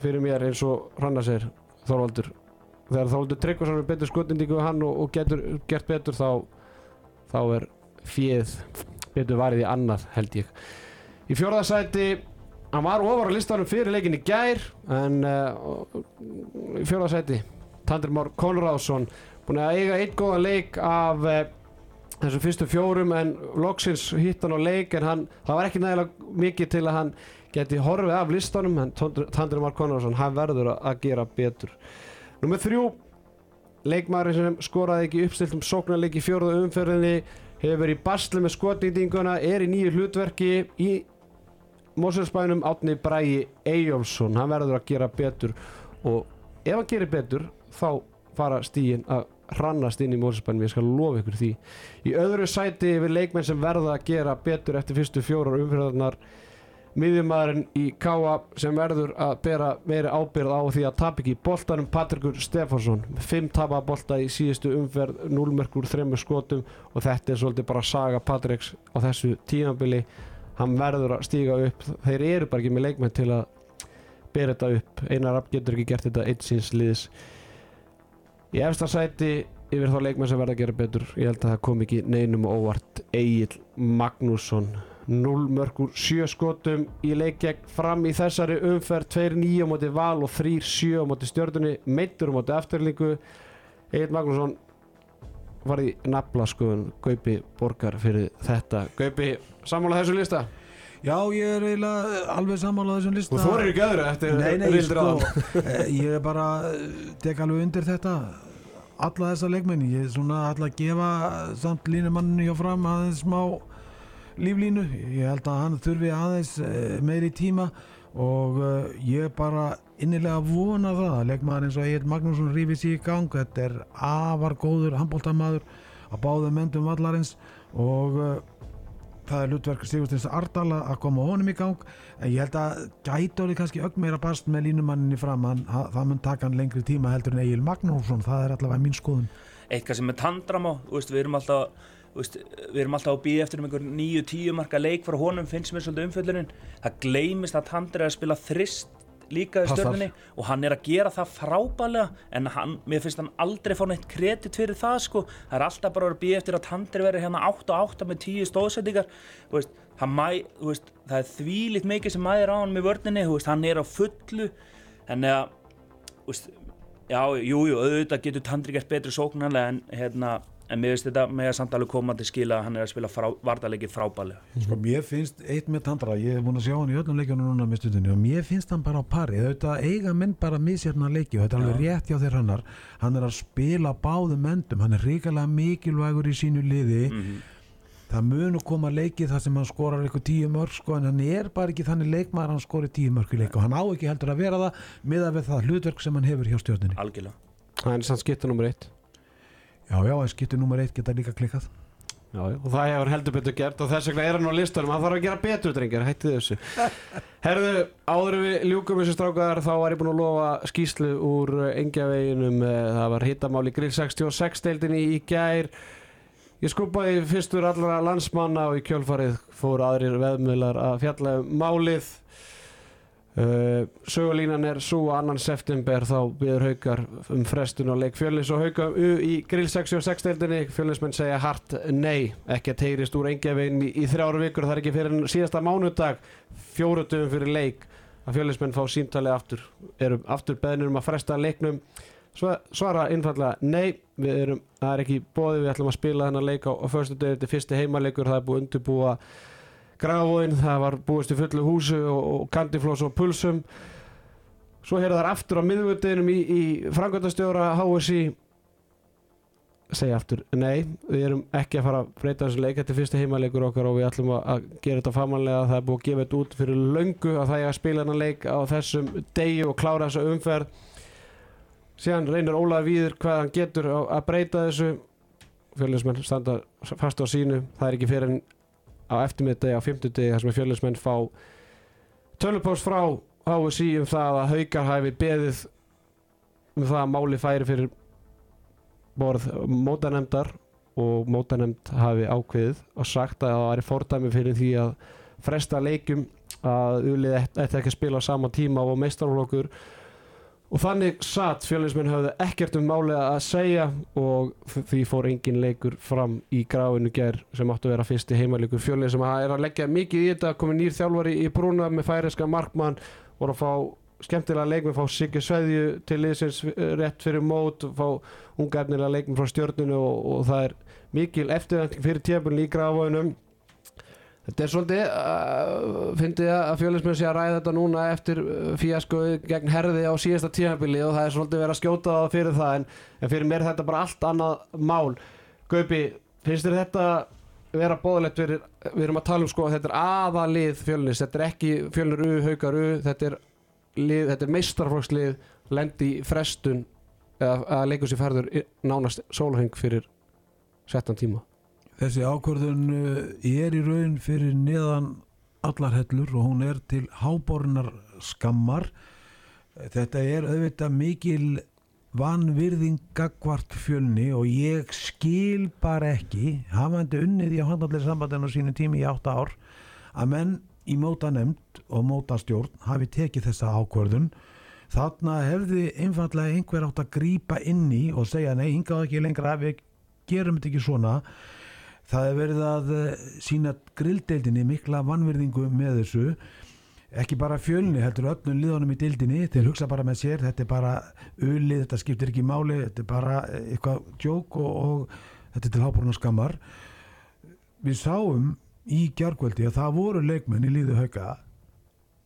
fyrir mér eins og Rannar segir Þorvaldur. Þegar Þorvaldur Tryggvason er betur skotindíku við hann og, og getur gert betur þá þá er fjöð betur varið í annað held ég. Í fjórðasæti hann var ofar á listanum fyrir leikin í gær en uh, í fjórðasæti Tandri Már Konráðsson búin að eiga einn góðan leik af uh, þessum fyrstu fjórum en loksins hitt hann á leik en hann, það var ekki nægilega mikið til að hann geti horfið af listanum en Tandri Már Konráðsson hann verður að- gera betur. Númer þrjú. Leikmaður sem skoraði ekki uppstiltum sóknarleik í fjórðu umferðinni hefur verið í basli með skotnýtinguna er í nýju hlutverki í Moselsbænum Átni Bræi Eyjólfsson. Hann verður að gera betur og ef hann gerir betur þá fara stígin að hrannast inn í Moselsbænum ég skal lofa ykkur því. Í öðru sæti yfir leikmenn sem verða að gera betur eftir fyrstu fjórar umferðarnar miðjumæðurinn í Káa sem verður að bera meiri ábyrð á því að tap ekki boltanum Patrikur Stefansson fimm tapa bolta í síðustu umferð 0 merkur, 3 skotum og þetta er svolítið bara saga Patriks á þessu tímabili. Hann verður að stíga upp. Þeir eru bara ekki með leikmenn til að bera þetta upp. Einar Rapp getur ekki gert þetta eitt síns liðs. Í efsta sæti yfir þá leikmenn sem verða að gera betur ég held að það kom ekki neinum óvart. Egil Magnússon 0 mörgur 7 skotum í leik gegn fram í þessari umferð. 2-9 á móti val og 3-7 á móti stjörnunni. Meittur á móti eftirlingu Egil Magnússon var í nafla skoðun Gaupi borgar fyrir þetta. Gaupi, sammála þessu lista? Já, ég er eiginlega alveg sammálað þessum lista. Og þú er ekki öðru eftir Nei, nei, sko, eh, ég er bara eh, tek alveg undir þetta. Alla þessa leikmenn ég er svona alltaf að gefa samt línumanninu hjá fram aðeins smá líflínu. Ég held að hann þurfi aðeins uh, meiri tíma og uh, ég bara innilega vona það að leikmaður eins og Egil Magnússon rífi sér í gang. Þetta er afar góður handbóltamaður að báða mendum vallarins og uh, það er hlutverk Sigursteins Ardala að koma honum í gang. En ég held að orðið kannski ögg meira bast með línumanninni fram hann, það mun taka hann lengri tíma heldur en Egil Magnússon. Það er allavega mín skoðun. Eitthvað sem er tandram á við erum alltaf veist, við erum alltaf að býja eftir um einhver nýju tíu marka leik frá honum finnst mér svolítið umfjöldurinn það gleymist að Tandri er að spila þrist líka í Passar. stjórninni og hann er að gera það frábælega en hann, mér finnst hann aldrei fá neitt kredit fyrir það sko. Það er alltaf bara að býja eftir að Tandri veri hérna 8 og 8 með 10 stóðsendingar hann það er þvílitt mikið sem mæðir á hann með vörninni veist, hann er á fullu. En eða þú veist, já, jú, jú, auðvitað getur Tandri gert betri sóknarlega en hérna en mér finnst þetta með að samt alveg koma til skila að hann er að spila frá, vartalegi frábælega Sko mér finnst eitt með Tandra, ég hef búin að sjá hann í öllum leikjunum núna með stundinni og mér finnst hann bara á pari, þetta eiga menn bara misjafna leiki og þetta er alveg rétt hjá þér hannar hann er að spila báðum endum. Hann er ríkalega mikilvægur í sínu liði. Það munu koma leiki þar sem hann skorar eitthvað tíu mörg sko en hann er bara ekki þannig leikmaður að hann skori tíu mörg í leik og hann á ekki heldur að vera það miða við það hlutverk sem hann hefur hjá stjórninni. Algjörlega. Það er sann skipta nummer eitt Já, já, en skiptu nummer eitt geta líka klikkað. Já, og það hefur heldur betur gert og þess vegna er hann á listanum, hann þarf að gera betur drengir, hættið þessu. Herðu, áður við ljúkum þessu strákar þá var ég búin að lofa skýslu úr engjaveginum, það var hittamáli grill 66 deildinni í gær. Ég skupaði fyrstur allra landsmanna og í kjölfarið fóru aðrir veðmiðlar að fjalla um málið Uh, sögulínan er svo annan september þá byður haukar um frestun á leik fjölnis og hauka í grill 66 deildinni. Fjölnismenn segja hart nei. Ekki að teyrist úr engjavegin í, í þrjáru vikur það er ekki fyrir síðasta mánudag fjóruðum fyrir leik að fjölnismenn fá símtali aftur erum aftur beðnir um að fresta leiknum. Svo, svara einfallega nei. Við erum, það er ekki bóði við ætlum að spila þennan leik á, á förstu döðu þetta er fyrsti heimaleikur það er búið undirbúa grafóin, það var búist í fullu húsu og, kandiflós og pulsum. Svo heyrða þar aftur á miðvöldinum í, í frangöndastjóra HSI segja aftur, nei, við erum ekki að fara að breyta þessu leik, þetta er fyrsti heimaleikur okkar og við ætlum að, gera þetta famanlega. Það er búið að gefa þetta út fyrir löngu að það er að spila þennan leik á þessum degi og klára þessa umferð. Síðan reynir Ólaður Víður hvað hann getur að breyta þessu. Fjölinnsmenn standa fast á sínu. Það er ekki fyrir á eftirmiðdegi á fimmtudegi þar sem fjölinnsmenn fá tölupóst frá HSI um það að haukar hafi beðið um það að máli færi fyrir borð mótanemdar og mótanemd hafi ákveðið og sagt að það væri fordæmi fyrir því að fresta leikum að ulið ætti ekki að spila á sama tíma og meistarflokkur og þannig satt fjölinnsmenn höfðu ekkert um málið að segja og því fór engin leikur fram í gráinu ger sem áttu að vera fyrsti heimaleikur fjölinn sem er að leggja mikið í þetta komið nýr þjálfari í brúna með færiska markmann voru að fá skemmtilega leikmenn fá Sigge Sveðju til liðsins rétt fyrir mót fá ungarnilega leikmenn frá stjórnunu og, og það er mikil eftirvending fyrir tjöfun í gráinum Þetta er svolítið, uh, fyndi ég að fjölusmenn sé að ræða þetta núna eftir fíasko gegn herði á síðasta tímabili og það er svolítið verið að skjóta það fyrir það en, en fyrir mér er þetta bara allt annað mál. Gaupi, finnst þér þetta vera bóðilegt fyrir, við erum að tala um sko að þetta er aðalið fjölnis, þetta er ekki fjölnir U, haukar U, þetta er, er meistarflokslið, lendi frestun eða að leikur sér ferður nánast sólheng fyrir settan tíma. Þessi ákvörðun uh, er í raun fyrir neðan allar hellur og hún er til hábornar skammar. Þetta er auðvitað mikil vanvirðing gagvart fjölni og ég skil bara ekki, hafandi unnið í að handallir sambandinu sínu tími í átta ár, að menn í móta nefnd og móta stjórn hafi tekið þessa ákvörðun þarna hefði einfallega einhver átt að grípa inn í og segja nei, hingað ekki lengra við gerum þetta ekki svona það er verið að eh, sína grilldeildinni mikla vannverðingu með þessu. Ekki bara fjölni, heldur öllum liðunum í deildinni, þeir hugsa bara með sér þetta er bara ulið, þetta skiptir ekki máli þetta er bara eh, eitthvað djók og, og þetta er til háborna skammar. Við sáum í gjárkvöldi að það voru leikmenn í líðu hauka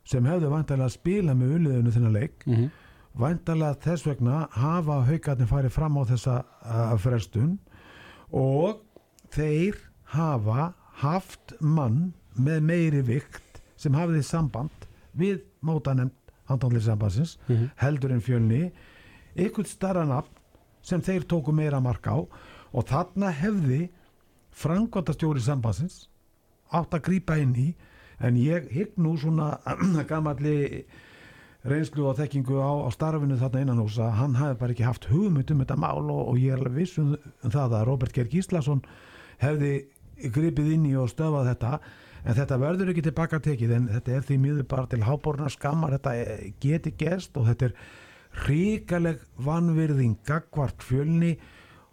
sem hefðu vantarlega að spila með uliðinu þennan leik. Mm -hmm. væntalega þess vegna hafa haugarnir farið fram á þessa uh, frestun og þeir hafa haft mann með meiri vikt sem hafði samband við mótanemnd handónlýssambansins Mhm. heldur en fjölni ykkur starra nafn sem þeir tóku meira mark á og þarna hefði frangvandastjóri sambansins átt að grípa inn í en ég hygg nú svona gamalli reynslu og þekkingu á, á starfinu þarna innan hús að hann hafi bara ekki haft hugmynd um þetta mál og, og ég er alveg viss um, um það að Robert Geir Gíslason hefði gripið inn í og stöfað þetta en þetta verður ekki tilbaka tekið en þetta er því miður bara til háborna skammar þetta geti gerst og þetta er ríkaleg vanvirðing gagvart fjölni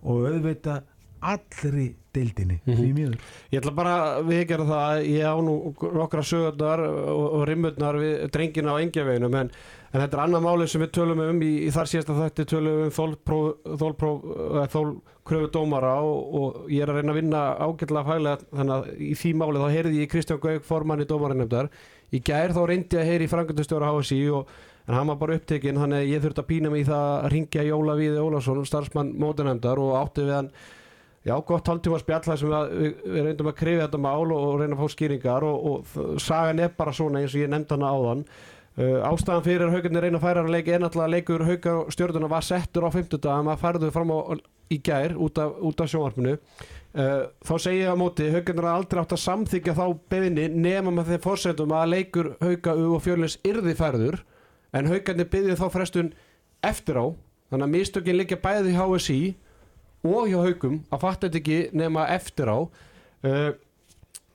og auðvita allri deildinni því miður. Ég ætla bara að viðgerða það að ég á nú nokkra sögurnar og, og rimmurnar við drengina á engjaveginum en, en þetta er annað máli sem við tölum um í, í þar síðasta þætti tölum við um þólkröfu dómara og, og ég er að reyna að vinna ágætlega fælega þannig að í því máli þá heyrði ég Kristján Gauk formann í dómarinnemdar í gær þá reyndi ég að heyri frangöndustjóra HSI og en hann var bara upptekinn þannig að ég þurfti að pína mig í það að ringja Jóla Víði Ólafsson starfsmann mótinemdar og átti við hann Já, gott hálftíma spjall þar sem við, við, reyndum að krifja þetta mál og, og reyna að fá skýringar og, og sagan er bara svona eins og ég nefndi hana áðan. Uh, ástæðan fyrir haugarnir reyna að færa að leiki er náttúrulega að leikur haugar stjórnuna var settur á 50 dag maður færðu fram á, í gær út af, af sjónvarpinu. Uh, þá segi ég á móti haugarnir að aldrei átt að samþykja þá beðinni nema með þeim fórsendum að leikur hauga og fjörlins yrði færður en haugarnir byggði þá frestun eftir á. Þannig að mistökin liggja bæði í HSI og hjá haugum að fatta þetta ekki nema eftir á. Uh,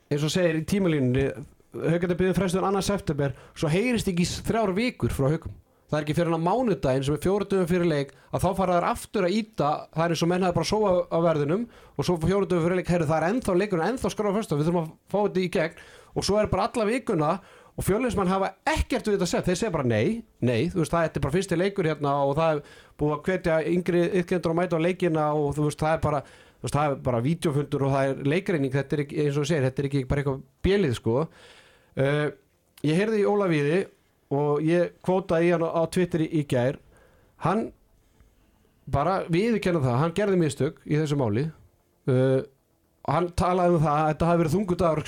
eins og segir í tímalínunni haugandi byrðum frestun annars september svo heyrist ekki í þrjár vikur frá haugum það er ekki fyrir hann á mánudaginn sem er fjóruðum fyrir leik að þá fara þær aftur að íta það er eins og menn hafa bara sóa á verðinum og svo fjóruðum fyrir leik, herri það er ennþá leikurinn ennþá skráða fyrst við þurfum að fá þetta í gegn. Og svo er bara alla vikuna og fjölinsmann hafa ekkert við þetta sett þeir segja bara nei, nei, þú veist það er bara fyrsti leikur hérna og það er búið að hvetja yngri ykkendur að mæta á leikina og þú veist það er bara þú veist, það er bara vídeofundur og það er leikreining þetta er ekki, eins og þú segir, þetta er ekki bara eitthvað bjelið sko. Uh, ég heyrði í Ólavíði og ég kvótaði hann á, Twitter í, í gær. Hann bara viðurkenna það, hann gerði mistök í þessu máli. Uh, hann talaði um það að þetta hafi verið þungudagur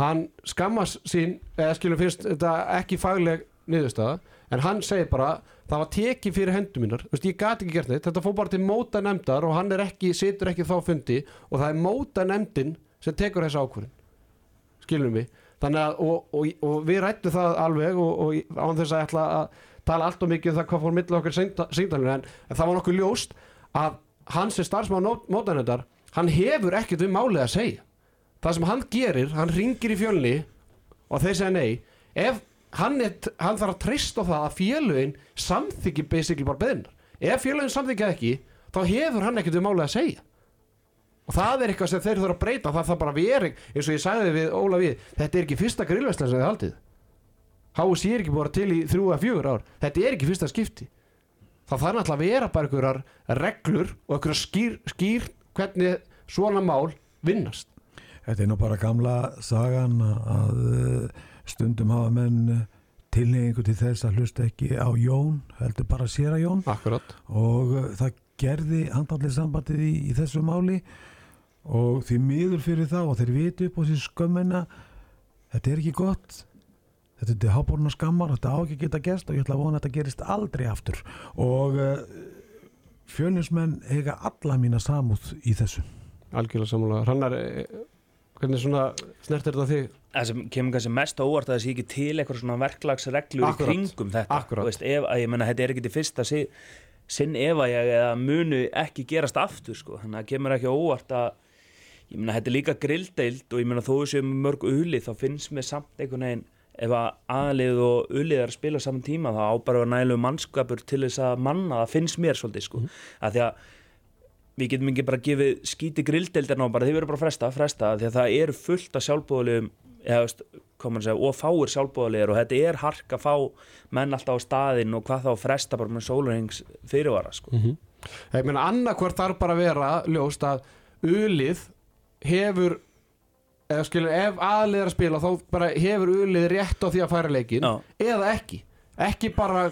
hann skammast sín eða skilur fyrst þetta ekki fagleg niðurstaða en hann segir bara það var tekið fyrir hendur mínar. Vist, ég gat ekki gert neitt, þetta fór bara til móta nefndar og hann er ekki, situr ekki þá fundi og það er móta nefndin sem tekur þessa ákvörðin skilum við? Þannig að og, og, og við rættum það alveg og, og án þess að ætla að tala allt og mikið um það hvað fór milli okkar síndalinu en, en það var nokkuð ljóst að hans er starfsmann mótanendar hann hefur ekkert við málið að segja það sem hann gerir, hann ringir í fjölni og þeir segja nei. Ef hann, er, hann þarf að treysta á það að fjölugin samþykki basically bara beðinar ef fjölugin samþykja ekki þá hefur hann ekkert við málið að segja. Og það er eitthvað sem þeir þurfa að breyta það þarf bara að vera, eins og ég sagði við Óla við, þetta er ekki fyrsta grillvæslan sem þið haldið. HSI er ekki búin til í þrjú að fjögur ár. Þetta er ekki fyrsta skipti. Það þarf náttúrulega að vera bara einhverjar reglur og einhverjar skýr, skýr hvernig svona mál vinnast Þetta er nú bara gamla sagan að uh, stundum hafa menn uh, tilneyingu til þess að hlusta ekki á Jón, heldur bara sér að Jón. Akkurat. Og uh, það gerði handallið sambandið í, í þessu máli. Og því miður fyrir það og þeir viti upp á sér skömmina þetta er ekki gott. Þetta er háborna skammar, þetta á ekki geta gerst og ég ætla að vona að þetta gerist aldrei aftur. Og fjölinsmenn eiga alla mína samúð í þessu. Algjörlega sammála. Hrannar, eh, hvernig svona snertir þetta þig? það sem kemur kannski mest óvart að það sé ekki til eitthvað svona verklagsreglur í kringum þetta Akkurat. Þú veist, ef, að ég menna þetta er ekki til fyrsta si, sinn ef að ég eða munu ekki gerast aftur sko. þannig að það kemur ekki óvart að ég menna þetta er líka grilldeild og ég menna þó sem mörg uli þá finnst mér samt einhvern veginn ef að aðlið og ulið er að spila saman tíma þá á bara að nælu mannskapur til þess að manna, það finnst mér svolítið sko. mm. að því að við getum ekki bara gefið skíti grilldeildirna og bara þið verður bara að fresta, fresta því að það eru fullt af segja, og fáir sjálfbúðulegir og þetta er hark að fá menn alltaf á staðinn og hvað þá að fresta bara með sólurhengs fyrirvara sko. Mm Ég meina annarkvort þarf bara að vera ljóst að ulið hefur eða skilur, ef aðlið er að spila þá bara hefur ulið rétt á því að færa leikin Já. eða ekki ekki bara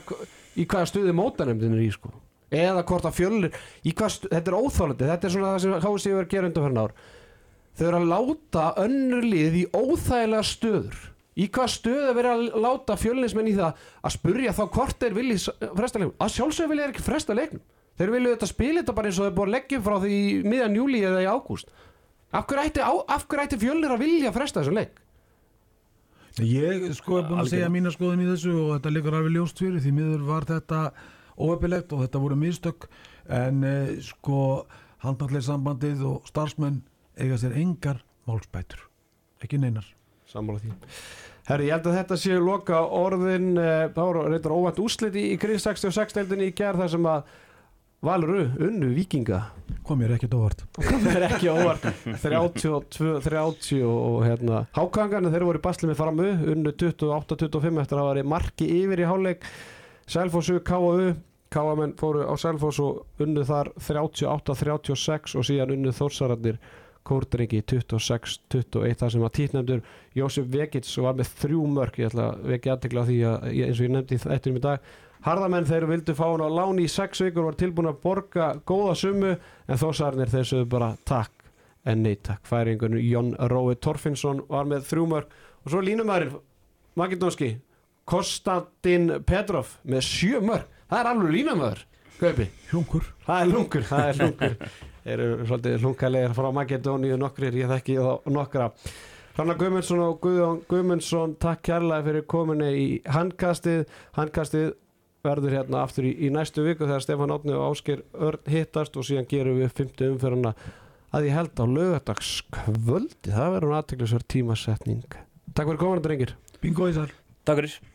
í hvaða stuði mótanemdin er í sko eða hvort að fjölnir í hvað, stu- þetta er óþálandi þetta er svona það sem HSI er að gera undanferðin ár. Þau eru að láta önnur lið í óþægilega stöður. Í hvað stöðu er verið að láta fjölnismenn í það að spurja þá hvort þeir vilji s- fresta leiknum? Að sjálfsögur vilja þeir ekki fresta leiknum. Þeir vilja þetta spila þetta bara eins og þeir búið að leggja frá því í miðjan júli eða í ágúst. Af hverju ætti, fjölnir að vilja fresta þessum leik? Ég sko er búin að segja mína skoðun í þessu og þetta liggur alveg ljóst fyrir því miður var þetta óöpilegt og þetta voru mistök en eh, sko handallir sambandið og starfsmenn eiga sér engar málspætur ekki neinar. Sammála því. Herri, ég held að þetta séu loka orðin eh, það voru reyndar óvænt úsliti í Gríð 66 deildinni í gerð þar sem að Valur unnu vikinga kom mér ekkert óvart. Það er ekki óvart. 32, 30 og hérna hákangarnir þeir voru í basli með framu unnu 28-25 eftir að það var marki yfir í háleik Selfossu, K.A.U. K.A.menn fóru á Selfoss og unnu þar 38-36 og síðan unnu Þórsararnir Kórdrengi 26-21 þar sem að títnefndur Jósef Vegits var með þrjú mörg ég ætla að vekja aðtekla á því að eins og ég nefndi þetta um í dag Harðamenn þeir vildu fá hann á láni í sex vikur var tilbúin að borga góða summu en þósarnir þeir sögðu bara takk en nei takk. Færingunum Jón Rói Torfinsson var með þrjú mörg og svo línumærin Makedonski Konstantin Petrov með sjö mörg það er alveg línumæður Kaupi. Hjungur Það er lungur, það er lungur eru svolítið lungalegir frá Makedóníu nokkrir, ég þekki þá nokkra. Hrannar Guðmundsson og Guðjón Guðmundsson takk kærlega fyrir kominni í handkastið. Handkastið verður hérna aftur í, í næstu viku þegar Stefán Átni og Ásker Örn hittast og síðan gerum við 50 umferðina að ég held á lögadagskvöldi það verður aðteklisverð tímasetning. Takk fyrir komin drengir. Bingo í þar Takk fyrir